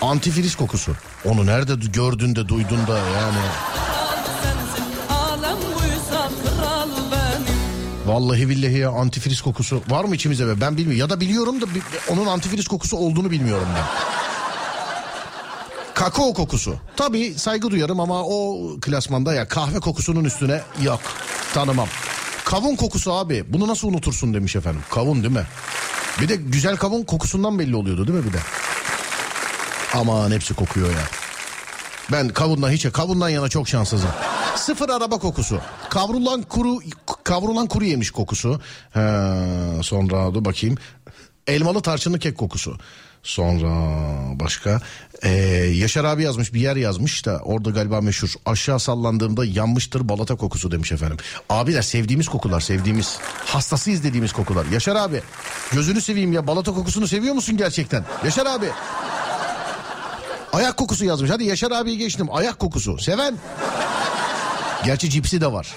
Speaker 1: Antifriz kokusu. Onu nerede gördün de duydun da yani. Vallahi billahi ya antifriz kokusu var mı içimizde be? Ben bilmiyorum. Ya da biliyorum da onun antifriz kokusu olduğunu bilmiyorum ben. Kakao kokusu. Tabii saygı duyarım ama o klasmanda ya kahve kokusunun üstüne yok. Tanımam. Kavun kokusu abi. Bunu nasıl unutursun demiş efendim. Kavun değil mi? Bir de güzel kavun kokusundan belli oluyordu değil mi bir de? Aman hepsi kokuyor ya. Ben kavundan hiç kavundan yana çok şanssızım. Sıfır araba kokusu. Kavrulan kuru kavrulan kuru yemiş kokusu. He, sonra dur bakayım. Elmalı tarçınlı kek kokusu. Sonra başka Ee, Yaşar abi yazmış bir yer yazmış da orada galiba meşhur aşağı sallandığımda yanmıştır balata kokusu demiş efendim. Abiler sevdiğimiz kokular sevdiğimiz hastasıyız dediğimiz kokular. Yaşar abi gözünü seveyim ya balata kokusunu seviyor musun gerçekten? Yaşar abi Ayak kokusu yazmış. Hadi Yaşar abiyi geçtim. Ayak kokusu. Seven. Gerçi cipsi de var.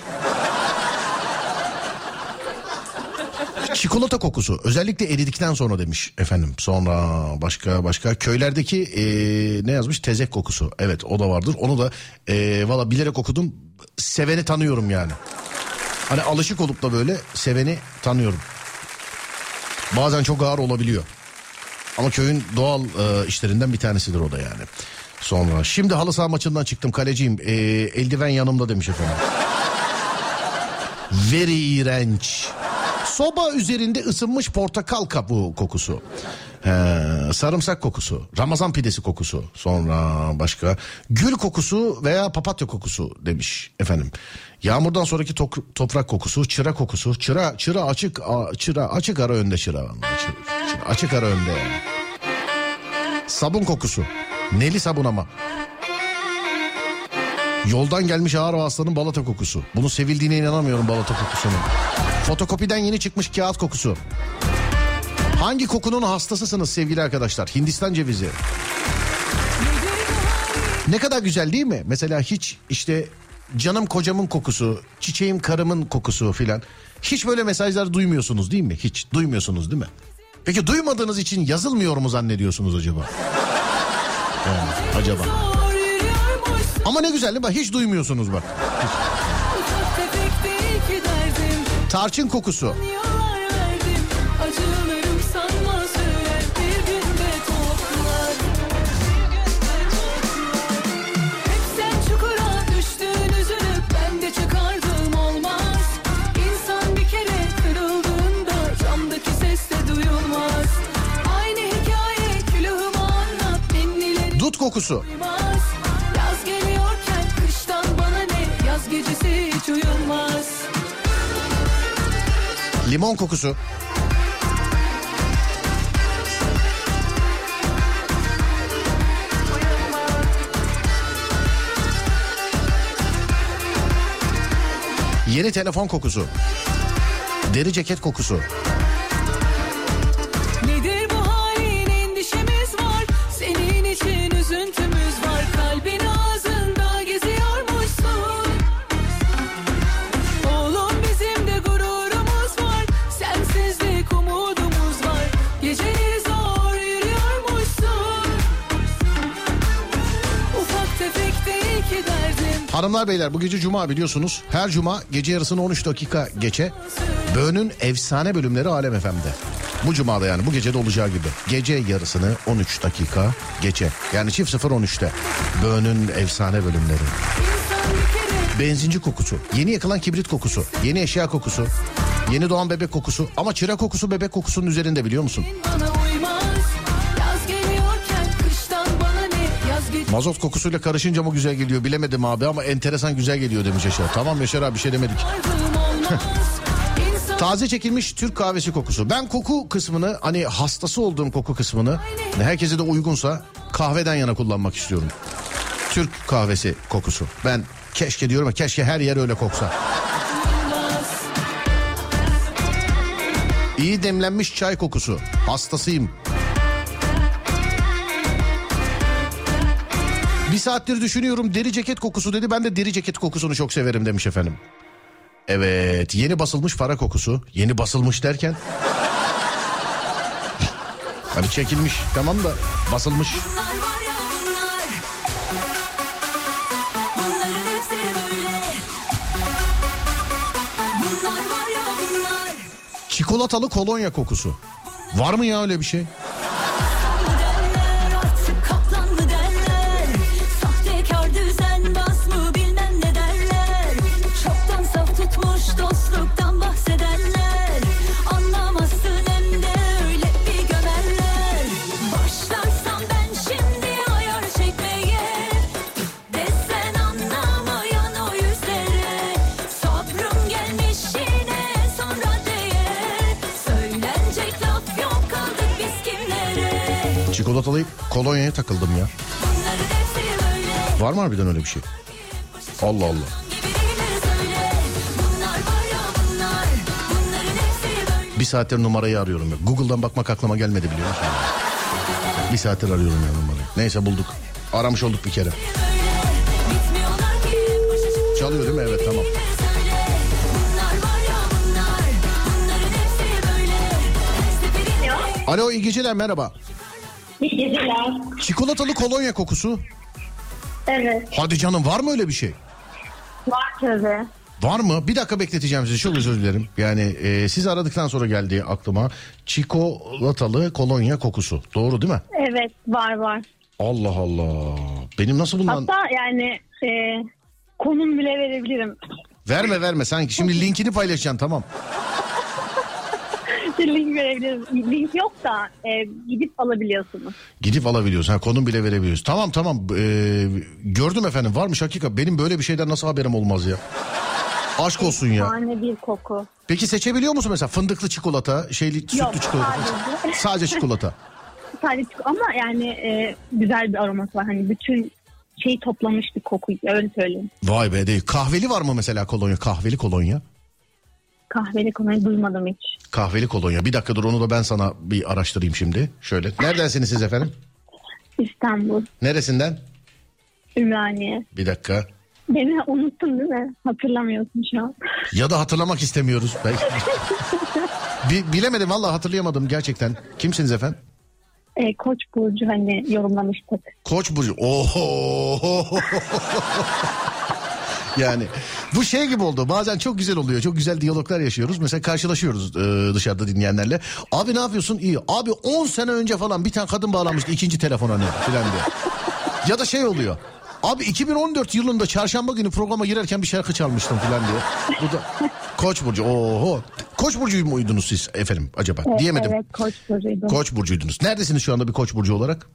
Speaker 1: Çikolata kokusu. Özellikle eridikten sonra demiş efendim. Sonra başka başka köylerdeki eee, ne yazmış? Tezek kokusu. Evet o da vardır. Onu da eee valla bilerek okudum. Seveni tanıyorum yani. Hani alışık olup da böyle seveni tanıyorum. Bazen çok ağır olabiliyor. Ama köyün doğal e, işlerinden bir tanesidir o da yani. Sonra şimdi halı saha maçından çıktım kaleciyim. E, eldiven yanımda demiş efendim. Very iğrenç. Soba üzerinde ısınmış portakal kabuğu kokusu. He, sarımsak kokusu, Ramazan pidesi kokusu, sonra başka gül kokusu veya papatya kokusu demiş efendim. Yağmurdan sonraki tok- toprak kokusu, çıra kokusu, çıra çıra açık a- çıra açık ara önde çıra. Açık, çıra, açık ara önde. Sabun kokusu. Neli sabun ama. Yoldan gelmiş ağır vasıtanın balata kokusu. Bunu sevildiğine inanamıyorum balata kokusunun. Fotokopiden yeni çıkmış kağıt kokusu. Hangi kokunun hastasısınız sevgili arkadaşlar? Hindistan cevizi. Ne kadar güzel değil mi? Mesela hiç işte canım kocamın kokusu, çiçeğim karımın kokusu filan. Hiç böyle mesajlar duymuyorsunuz değil mi? Hiç duymuyorsunuz değil mi? Peki duymadığınız için yazılmıyor mu zannediyorsunuz acaba? Yani, acaba. Ama ne güzel değil mi? Hiç duymuyorsunuz bak.
Speaker 9: ufak
Speaker 1: Tarçın kokusu. Dut kokusu.
Speaker 9: Yaz geliyorken kıştan bana ne yaz gecesi hiç uyumaz
Speaker 1: Limon kokusu. Yeni telefon kokusu. Deri ceket kokusu. Hanımlar beyler bu gece cuma biliyorsunuz. Her cuma gece yarısını 13 dakika geçe Böğün'ün efsane bölümleri Alem FM'de. Bu cumada yani bu gecede olacağı gibi. Gece yarısını 13 dakika geçe. Yani çift 0-13'te. Böğün'ün efsane bölümleri. Benzinci kokusu, yeni yakılan kibrit kokusu, yeni eşya kokusu, yeni doğan bebek kokusu ama çıra kokusu bebek kokusunun üzerinde biliyor musun? Mazot kokusuyla karışınca mı güzel geliyor bilemedim abi ama enteresan güzel geliyor demiş Yaşar. Tamam Yaşar abi bir şey demedik. Taze çekilmiş Türk kahvesi kokusu. Ben koku kısmını hani hastası olduğum koku kısmını herkese de uygunsa kahveden yana kullanmak istiyorum. Türk kahvesi kokusu. Ben keşke diyorum ya keşke her yer öyle koksa. İyi demlenmiş çay kokusu. Hastasıyım. Bir saattir düşünüyorum deri ceket kokusu dedi. Ben de deri ceket kokusunu çok severim demiş efendim. Evet yeni basılmış para kokusu. Yeni basılmış derken. hani çekilmiş tamam da basılmış. Çikolatalı kolonya kokusu. Var mı ya öyle bir şey? Çikolatalı kolonyaya takıldım ya. Var mı harbiden öyle bir şey? Allah Allah. Bir saattir numarayı arıyorum ya. Google'dan bakmak aklıma gelmedi biliyor musun? Bir saattir arıyorum ya numarayı. Neyse bulduk. Aramış olduk bir kere. Çalıyor değil mi? Evet tamam. Alo iyi geceler merhaba.
Speaker 13: İyi geceler.
Speaker 1: Çikolatalı kolonya kokusu.
Speaker 13: Evet.
Speaker 1: Hadi canım var mı öyle bir şey?
Speaker 13: Var tabii.
Speaker 1: Var mı? Bir dakika bekleteceğim sizi çok özür dilerim. Yani e, siz aradıktan sonra geldi aklıma. Çikolatalı kolonya kokusu. Doğru değil mi?
Speaker 13: Evet var var.
Speaker 1: Allah Allah. Benim nasıl bundan...
Speaker 13: Hatta yani e, konum bile verebilirim.
Speaker 1: Verme verme sanki. Şimdi linkini paylaşacaksın tamam.
Speaker 13: Link verebilirim. Link yok da e, gidip alabiliyorsunuz.
Speaker 1: Gidip alabiliyoruz. Ha, konum bile verebiliyoruz. Tamam tamam. Ee, gördüm efendim. Varmış hakika. Benim böyle bir şeyden nasıl haberim olmaz ya? Aşk olsun ya.
Speaker 13: Tane bir koku.
Speaker 1: Peki seçebiliyor musun mesela fındıklı çikolata, şeyli sütlü
Speaker 13: Yok,
Speaker 1: çikolata?
Speaker 13: sadece.
Speaker 1: Sadece çikolata.
Speaker 13: Sadece çikolata. ama yani e, güzel bir aroması var. Hani bütün şeyi toplamış bir koku öyle söyleyeyim.
Speaker 1: Vay be değil. Kahveli var mı mesela kolonya? Kahveli kolonya.
Speaker 13: Kahveli konuyu duymadım hiç.
Speaker 1: Kahveli kolonya. Bir dakika dur onu da ben sana bir araştırayım şimdi. Şöyle. Neredensiniz siz efendim?
Speaker 13: İstanbul,
Speaker 1: Neresinden?
Speaker 13: Ümraniye.
Speaker 1: Bir dakika.
Speaker 13: Beni unuttun değil mi? Hatırlamıyorsun şu an.
Speaker 1: Ya da hatırlamak istemiyoruz. Belki. Bi- bilemedim vallahi hatırlayamadım gerçekten. Kimsiniz efendim?
Speaker 13: E, Koç burcu hani yorumlamıştık.
Speaker 1: Koç burcu. Oho. yani bu şey gibi oldu. Bazen çok güzel oluyor. Çok güzel diyaloglar yaşıyoruz. Mesela karşılaşıyoruz e, dışarıda dinleyenlerle. Abi ne yapıyorsun? İyi. Abi 10 sene önce falan bir tane kadın bağlanmıştı ikinci telefona ne filan diye. Ya da şey oluyor. Abi 2014 yılında çarşamba günü programa girerken bir şarkı çalmıştım filan diye. Bu da Koç burcu. Oho. Koç burcu muydunuz siz efendim acaba?
Speaker 13: Evet,
Speaker 1: Diyemedim.
Speaker 13: Evet Koç burcuydum.
Speaker 1: Koç burcuydunuz. Neredesiniz şu anda bir koç burcu olarak?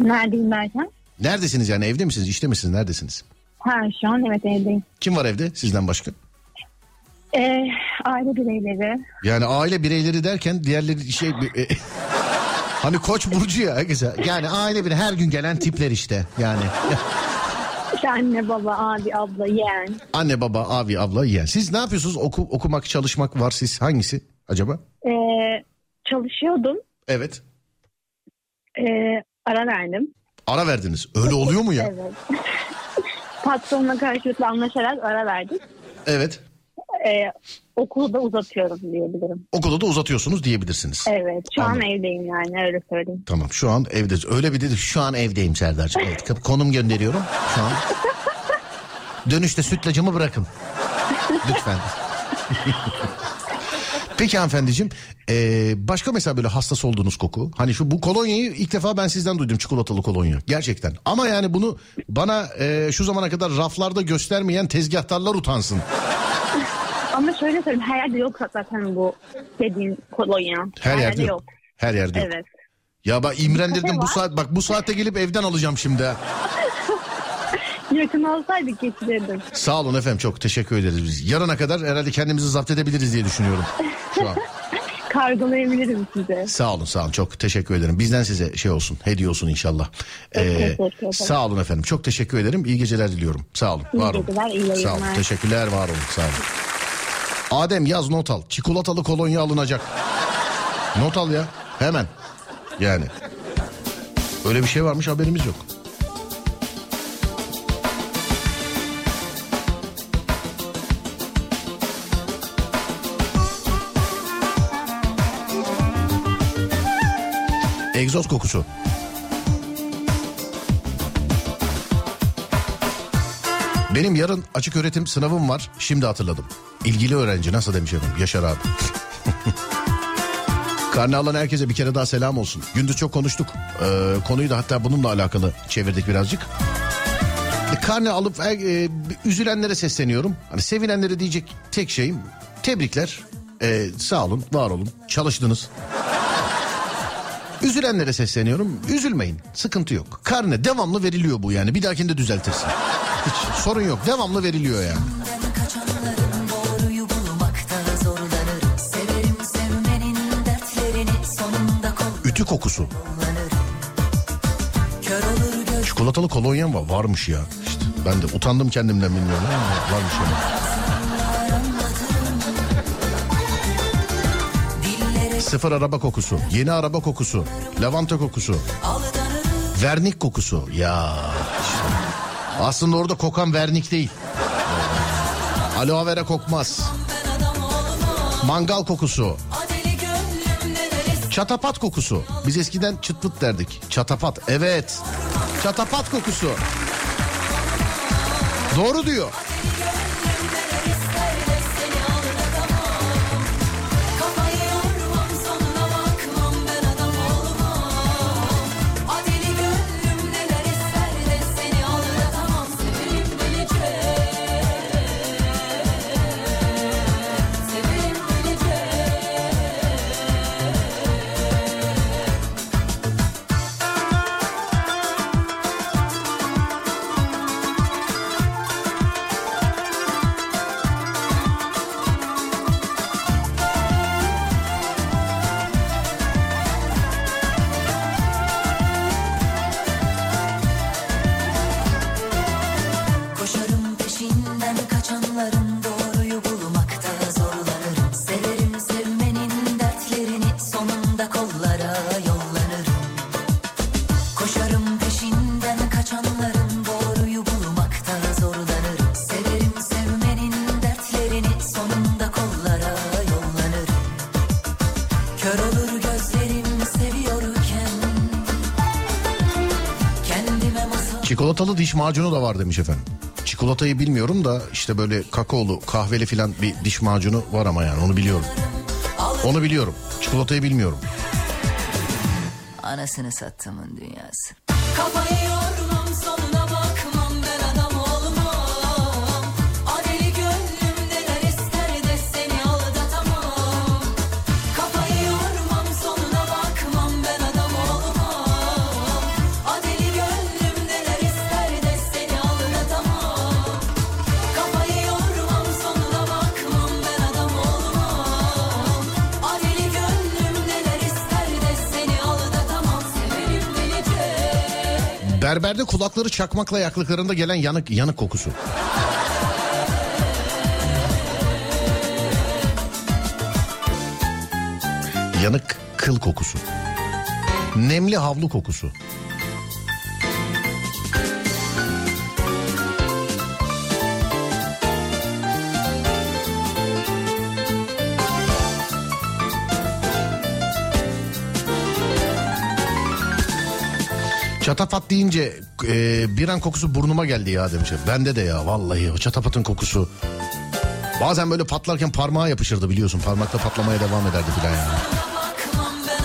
Speaker 13: Neredeyim derken?
Speaker 1: Neredesiniz yani evde misiniz işte misiniz neredesiniz?
Speaker 13: Ha şu an evet evdeyim.
Speaker 1: Kim var evde sizden başka?
Speaker 13: E, aile bireyleri.
Speaker 1: Yani aile bireyleri derken diğerleri şey... e, hani koç burcu ya güzel. Yani aile bir her gün gelen tipler işte yani.
Speaker 13: İşte anne, baba, abi, abla, yeğen.
Speaker 1: Anne baba abi abla yeğen. Siz ne yapıyorsunuz Oku, okumak çalışmak var siz hangisi acaba?
Speaker 13: E, çalışıyordum.
Speaker 1: Evet.
Speaker 13: E, ara verdim.
Speaker 1: Ara verdiniz. Öyle oluyor mu ya?
Speaker 13: Evet. Patronla karşılıklı anlaşarak ara verdik.
Speaker 1: Evet.
Speaker 13: E, okulu da uzatıyorum diyebilirim.
Speaker 1: Okulu da uzatıyorsunuz diyebilirsiniz.
Speaker 13: Evet şu
Speaker 1: Anladım.
Speaker 13: an evdeyim yani öyle söyleyeyim.
Speaker 1: Tamam şu an evde. Öyle bir dedi şu an evdeyim Serdar'cığım. Evet konum gönderiyorum şu an. Dönüşte sütlacımı bırakın. Lütfen. Peki hanımefendiciğim ee, başka mesela böyle hassas olduğunuz koku? Hani şu bu kolonyayı ilk defa ben sizden duydum çikolatalı kolonya. Gerçekten. Ama yani bunu bana ee, şu zamana kadar raflarda göstermeyen tezgahtarlar utansın.
Speaker 13: Ama şöyle söyleyeyim her yerde yok zaten bu dediğin kolonya.
Speaker 1: her yerde yok. her yerde yok.
Speaker 13: Evet.
Speaker 1: ya bak imrendirdim bu saat bak bu saatte gelip evden alacağım şimdi.
Speaker 13: Yakın olsaydık getirirdim.
Speaker 1: Sağ olun efendim çok teşekkür ederiz biz. Yarına kadar herhalde kendimizi zapt edebiliriz diye düşünüyorum şu an.
Speaker 13: Kargolayabilirim size.
Speaker 1: Sağ olun sağ olun çok teşekkür ederim. Bizden size şey olsun hediye olsun inşallah. Ee, sağ olun efendim çok teşekkür ederim. İyi geceler diliyorum. Sağ olun
Speaker 13: İyi
Speaker 1: var olun.
Speaker 13: geceler, iyi
Speaker 1: Sağ olun
Speaker 13: yayınlar.
Speaker 1: teşekkürler var olun sağ olun. Adem yaz not al. Çikolatalı kolonya alınacak. Not al ya hemen. Yani. Öyle bir şey varmış haberimiz yok. Egzoz kokusu. Benim yarın açık öğretim sınavım var. Şimdi hatırladım. İlgili öğrenci nasıl demiş efendim? Yaşar abi. Karne alan herkese bir kere daha selam olsun. Gündüz çok konuştuk. Ee, konuyu da hatta bununla alakalı çevirdik birazcık. E, karne alıp e, e, üzülenlere sesleniyorum. Hani sevinenlere diyecek tek şeyim tebrikler. E, sağ olun, var olun. Çalıştınız. Üzülenlere sesleniyorum. Üzülmeyin. Sıkıntı yok. Karne devamlı veriliyor bu yani. Bir dahakinde düzeltirsin. Hiç sorun yok. Devamlı veriliyor yani. Ütü kokusu. Çikolatalı kolonyam var. Varmış ya. İşte ben de utandım kendimden bilmiyorum ama varmış ya. Sıfır araba kokusu. Yeni araba kokusu. Lavanta kokusu. Vernik kokusu. Ya. Aslında orada kokan vernik değil. Aloe vera kokmaz. Mangal kokusu. Çatapat kokusu. Biz eskiden çıt pıt derdik. Çatapat. Evet. Çatapat kokusu. Doğru diyor. Diş macunu da var demiş efendim. Çikolatayı bilmiyorum da işte böyle kakaolu kahveli filan bir diş macunu var ama yani onu biliyorum. Onu biliyorum. Çikolatayı bilmiyorum.
Speaker 14: Anasını sattımın dünyası.
Speaker 15: Kafayı
Speaker 1: Berberde kulakları çakmakla yaklıklarında gelen yanık yanık kokusu. Yanık kıl kokusu. Nemli havlu kokusu. Çatafat deyince e, bir an kokusu burnuma geldi ya demiş. Bende de ya vallahi o çatafatın kokusu. Bazen böyle patlarken parmağa yapışırdı biliyorsun. Parmakta patlamaya devam ederdi filan yani.
Speaker 15: bakmam ben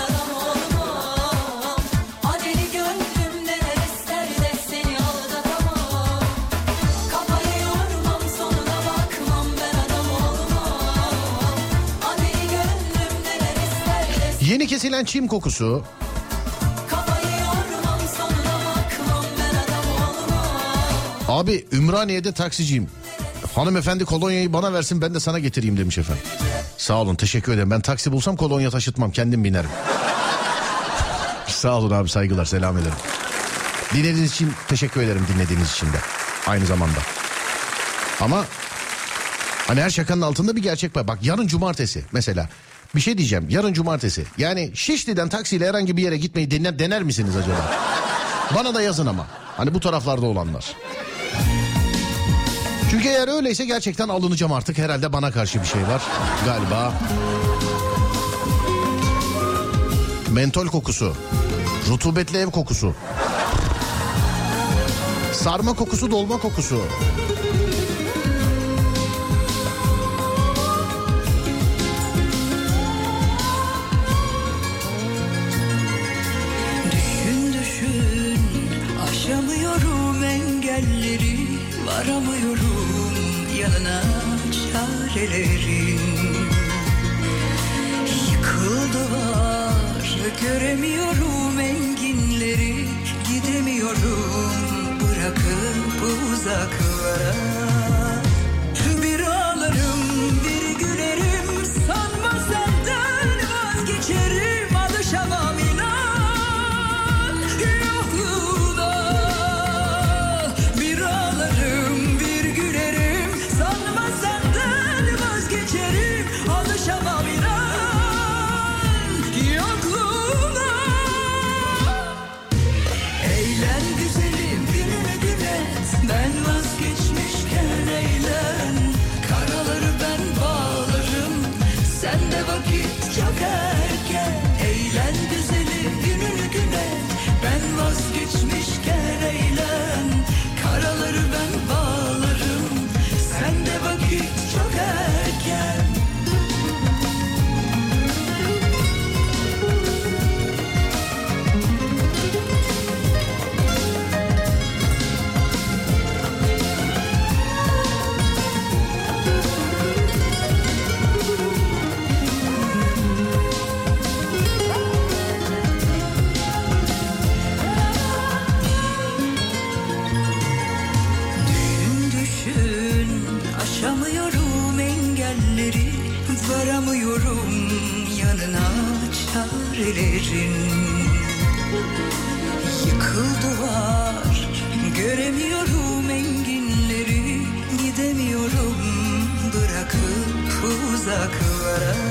Speaker 15: adam olmam
Speaker 1: Abi Ümraniye'de taksiciyim. Hanımefendi kolonyayı bana versin ben de sana getireyim demiş efendim. Sağ olun teşekkür ederim. Ben taksi bulsam kolonya taşıtmam kendim binerim. Sağ olun abi saygılar selam ederim. Dinlediğiniz için teşekkür ederim dinlediğiniz için de. Aynı zamanda. Ama hani her şakanın altında bir gerçek var. Bak yarın cumartesi mesela. Bir şey diyeceğim yarın cumartesi. Yani Şişli'den taksiyle herhangi bir yere gitmeyi dener, dener misiniz acaba? Bana da yazın ama. Hani bu taraflarda olanlar. Çünkü eğer öyleyse gerçekten alınacağım artık. Herhalde bana karşı bir şey var galiba. Mentol kokusu. Rutubetli ev kokusu. Sarma kokusu, dolma kokusu.
Speaker 4: Çarelerin Yıkıldı var göremiyorum enginleri. Gidemiyorum bırakıp uzaklara çarelerin Yıkıldı var. Göremiyorum enginleri. Gidemiyorum. Bırakıp uzaklara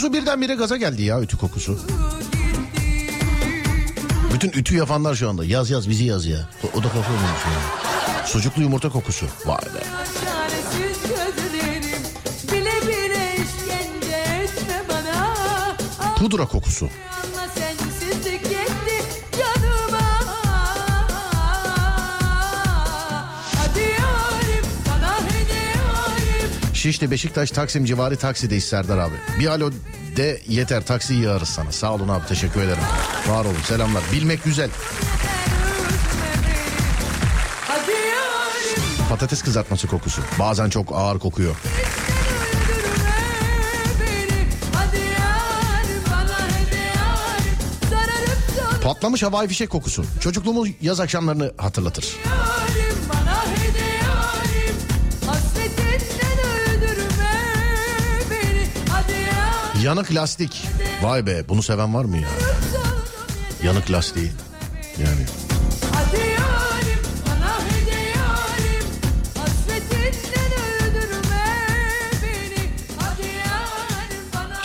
Speaker 1: kokusu birdenbire gaza geldi ya ütü kokusu. Bütün ütü yapanlar şu anda yaz yaz bizi yaz ya. O, o da kafa olmuş ya. Sucuklu yumurta kokusu. Vay be. Pudra kokusu. Şişli Beşiktaş Taksim civarı taksideyiz Serdar abi. Bir alo de yeter taksiyi yağarız sana. Sağ olun abi teşekkür ederim. Var olun selamlar. Bilmek güzel. Patates kızartması kokusu. Bazen çok ağır kokuyor. Patlamış havai fişek kokusu. Çocukluğumuz yaz akşamlarını hatırlatır. Yanık lastik. Vay be bunu seven var mı ya? Yanık lastiği. Yani.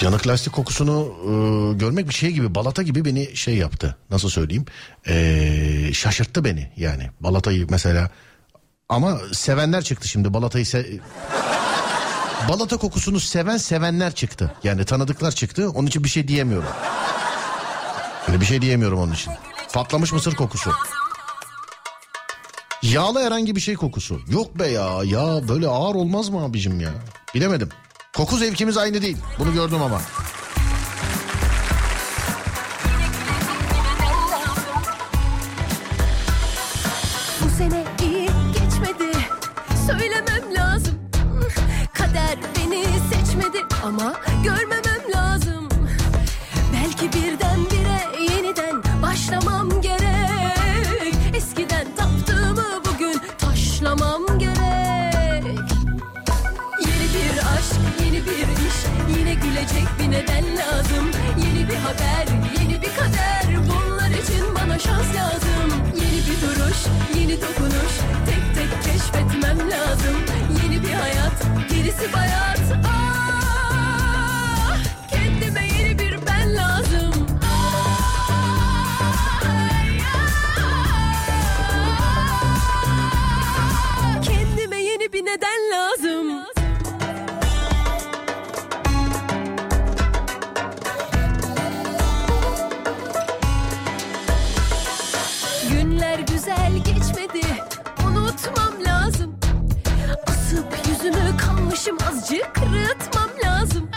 Speaker 1: Yanık lastik kokusunu e, görmek bir şey gibi balata gibi beni şey yaptı. Nasıl söyleyeyim? E, şaşırttı beni yani. Balatayı mesela ama sevenler çıktı şimdi balatayı se- Balata kokusunu seven sevenler çıktı. Yani tanıdıklar çıktı. Onun için bir şey diyemiyorum. Öyle bir şey diyemiyorum onun için. Patlamış mısır kokusu. Yağlı herhangi bir şey kokusu. Yok be ya. Ya böyle ağır olmaz mı abicim ya? Bilemedim. Koku zevkimiz aynı değil. Bunu gördüm ama.
Speaker 9: Gerisi bayat Ah, Kendime yeni bir ben lazım. Kendime yeni bir neden lazım kanmışım Azıcık rıtmam lazım.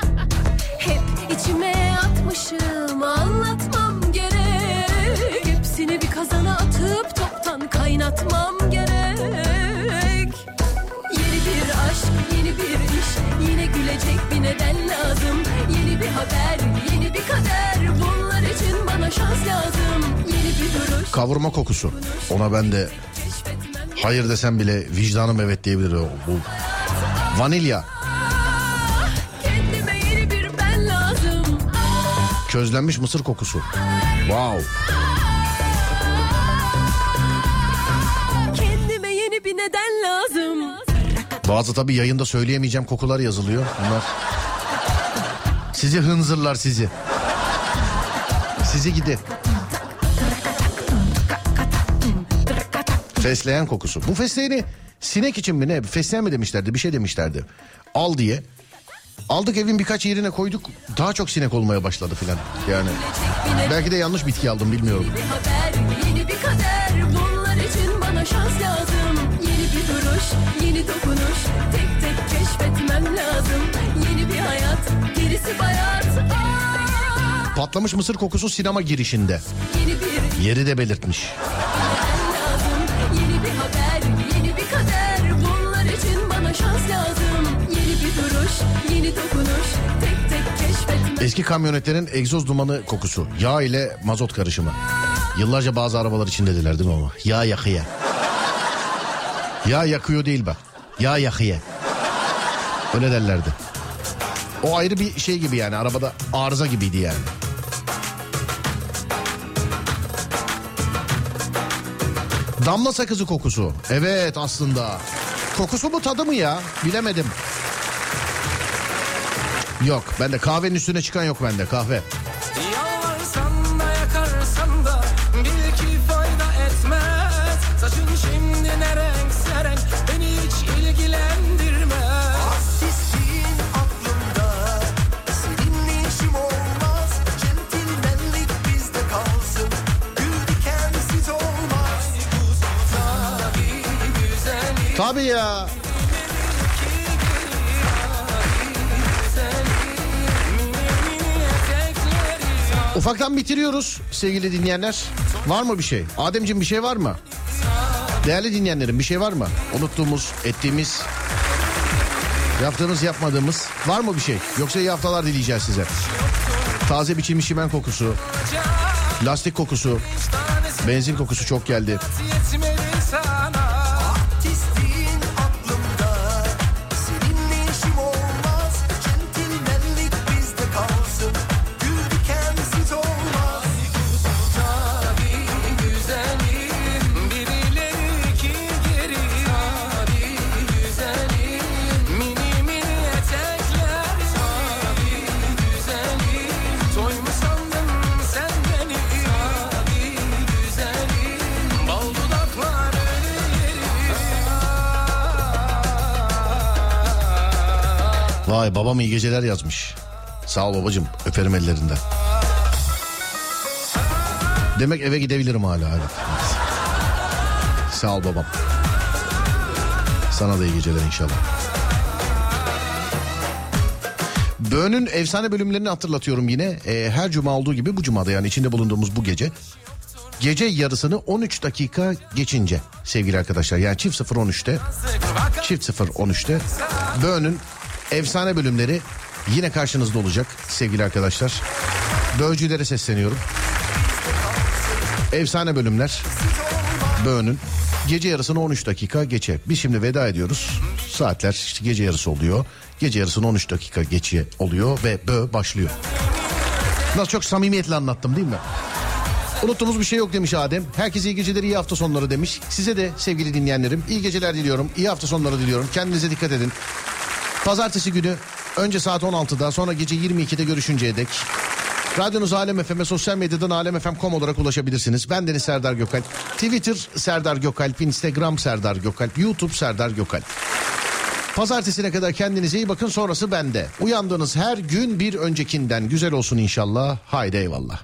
Speaker 9: Hep içime atmışım Anlatmam gerek. Hepsini bir kazana atıp Toptan kaynatmam gerek. Yeni bir aşk, yeni bir iş Yine gülecek bir neden lazım. Yeni bir haber, yeni bir kader Bunlar için bana şans lazım. Yeni bir duruş.
Speaker 1: Kavurma kokusu. Ona ben de hayır desem bile vicdanım evet diyebilir o. Bu Vanilya.
Speaker 9: Közlenmiş mısır kokusu. Wow. Kendime
Speaker 1: yeni bir neden lazım. Bazı tabii yayında söyleyemeyeceğim kokular yazılıyor. Bunlar sizi hınzırlar sizi. Sizi gidi. Fesleğen kokusu. Bu fesleğeni sinek için mi ne? Fesleğen mi demişlerdi? Bir şey demişlerdi. Al diye. Aldık evin birkaç yerine koyduk. Daha çok sinek olmaya başladı filan. Yani belki de yanlış bitki aldım bilmiyorum.
Speaker 16: Bir haber, yeni bir kader Bunlar için bana şans lazım Yeni bir duruş, yeni dokunuş Tek tek keşfetmem lazım Yeni bir hayat, gerisi bayat Aa,
Speaker 1: Patlamış mısır kokusu sinema girişinde.
Speaker 16: Yeni
Speaker 1: Yeri de belirtmiş.
Speaker 16: Lazım Yeni bir duruş, yeni dokunuş Tek tek keşfetmem
Speaker 1: Eski kamyonetlerin egzoz dumanı kokusu. Yağ ile mazot karışımı. Yıllarca bazı arabalar için dediler değil mi ama? Yağ yakıya. Yağ yakıyor değil bak. Yağ yakıya. Öyle derlerdi. O ayrı bir şey gibi yani arabada arıza gibiydi yani. Damla sakızı kokusu. Evet aslında. Kokusu mu tadı mı ya? Bilemedim. Yok bende kahvenin üstüne çıkan yok bende kahve.
Speaker 7: Tabii
Speaker 1: ya. Ufaktan bitiriyoruz sevgili dinleyenler. Var mı bir şey? Ademciğim bir şey var mı? Değerli dinleyenlerim bir şey var mı? Unuttuğumuz, ettiğimiz, yaptığımız, yapmadığımız var mı bir şey? Yoksa iyi haftalar dileyeceğiz size. Taze biçilmiş çimen kokusu, lastik kokusu, benzin kokusu çok geldi. Vay babam iyi geceler yazmış. Sağ ol babacığım öperim ellerinden. Demek eve gidebilirim hala evet. Sağ ol babam. Sana da iyi geceler inşallah. Böğünün efsane bölümlerini hatırlatıyorum yine. Ee, her cuma olduğu gibi bu cumada yani içinde bulunduğumuz bu gece. Gece yarısını 13 dakika geçince sevgili arkadaşlar. Yani çift 0-13'te çift 0-13'te Böğünün efsane bölümleri yine karşınızda olacak sevgili arkadaşlar. Böğcülere sesleniyorum. Efsane bölümler Böğünün gece yarısını 13 dakika geçe. Biz şimdi veda ediyoruz. Saatler işte gece yarısı oluyor. Gece yarısını 13 dakika geçe oluyor ve Bö başlıyor. Nasıl çok samimiyetle anlattım değil mi? Unuttuğumuz bir şey yok demiş Adem. Herkese iyi geceler, iyi hafta sonları demiş. Size de sevgili dinleyenlerim iyi geceler diliyorum. iyi hafta sonları diliyorum. Kendinize dikkat edin. Pazartesi günü önce saat 16'da sonra gece 22'de görüşünceye dek Radyonuz Alem FM'e sosyal medyadan alemfm.com olarak ulaşabilirsiniz. Ben Deniz Serdar Gökalp. Twitter Serdar Gökalp, Instagram Serdar Gökalp, YouTube Serdar Gökalp. Pazartesine kadar kendinize iyi bakın sonrası bende. Uyandığınız her gün bir öncekinden güzel olsun inşallah. Haydi eyvallah.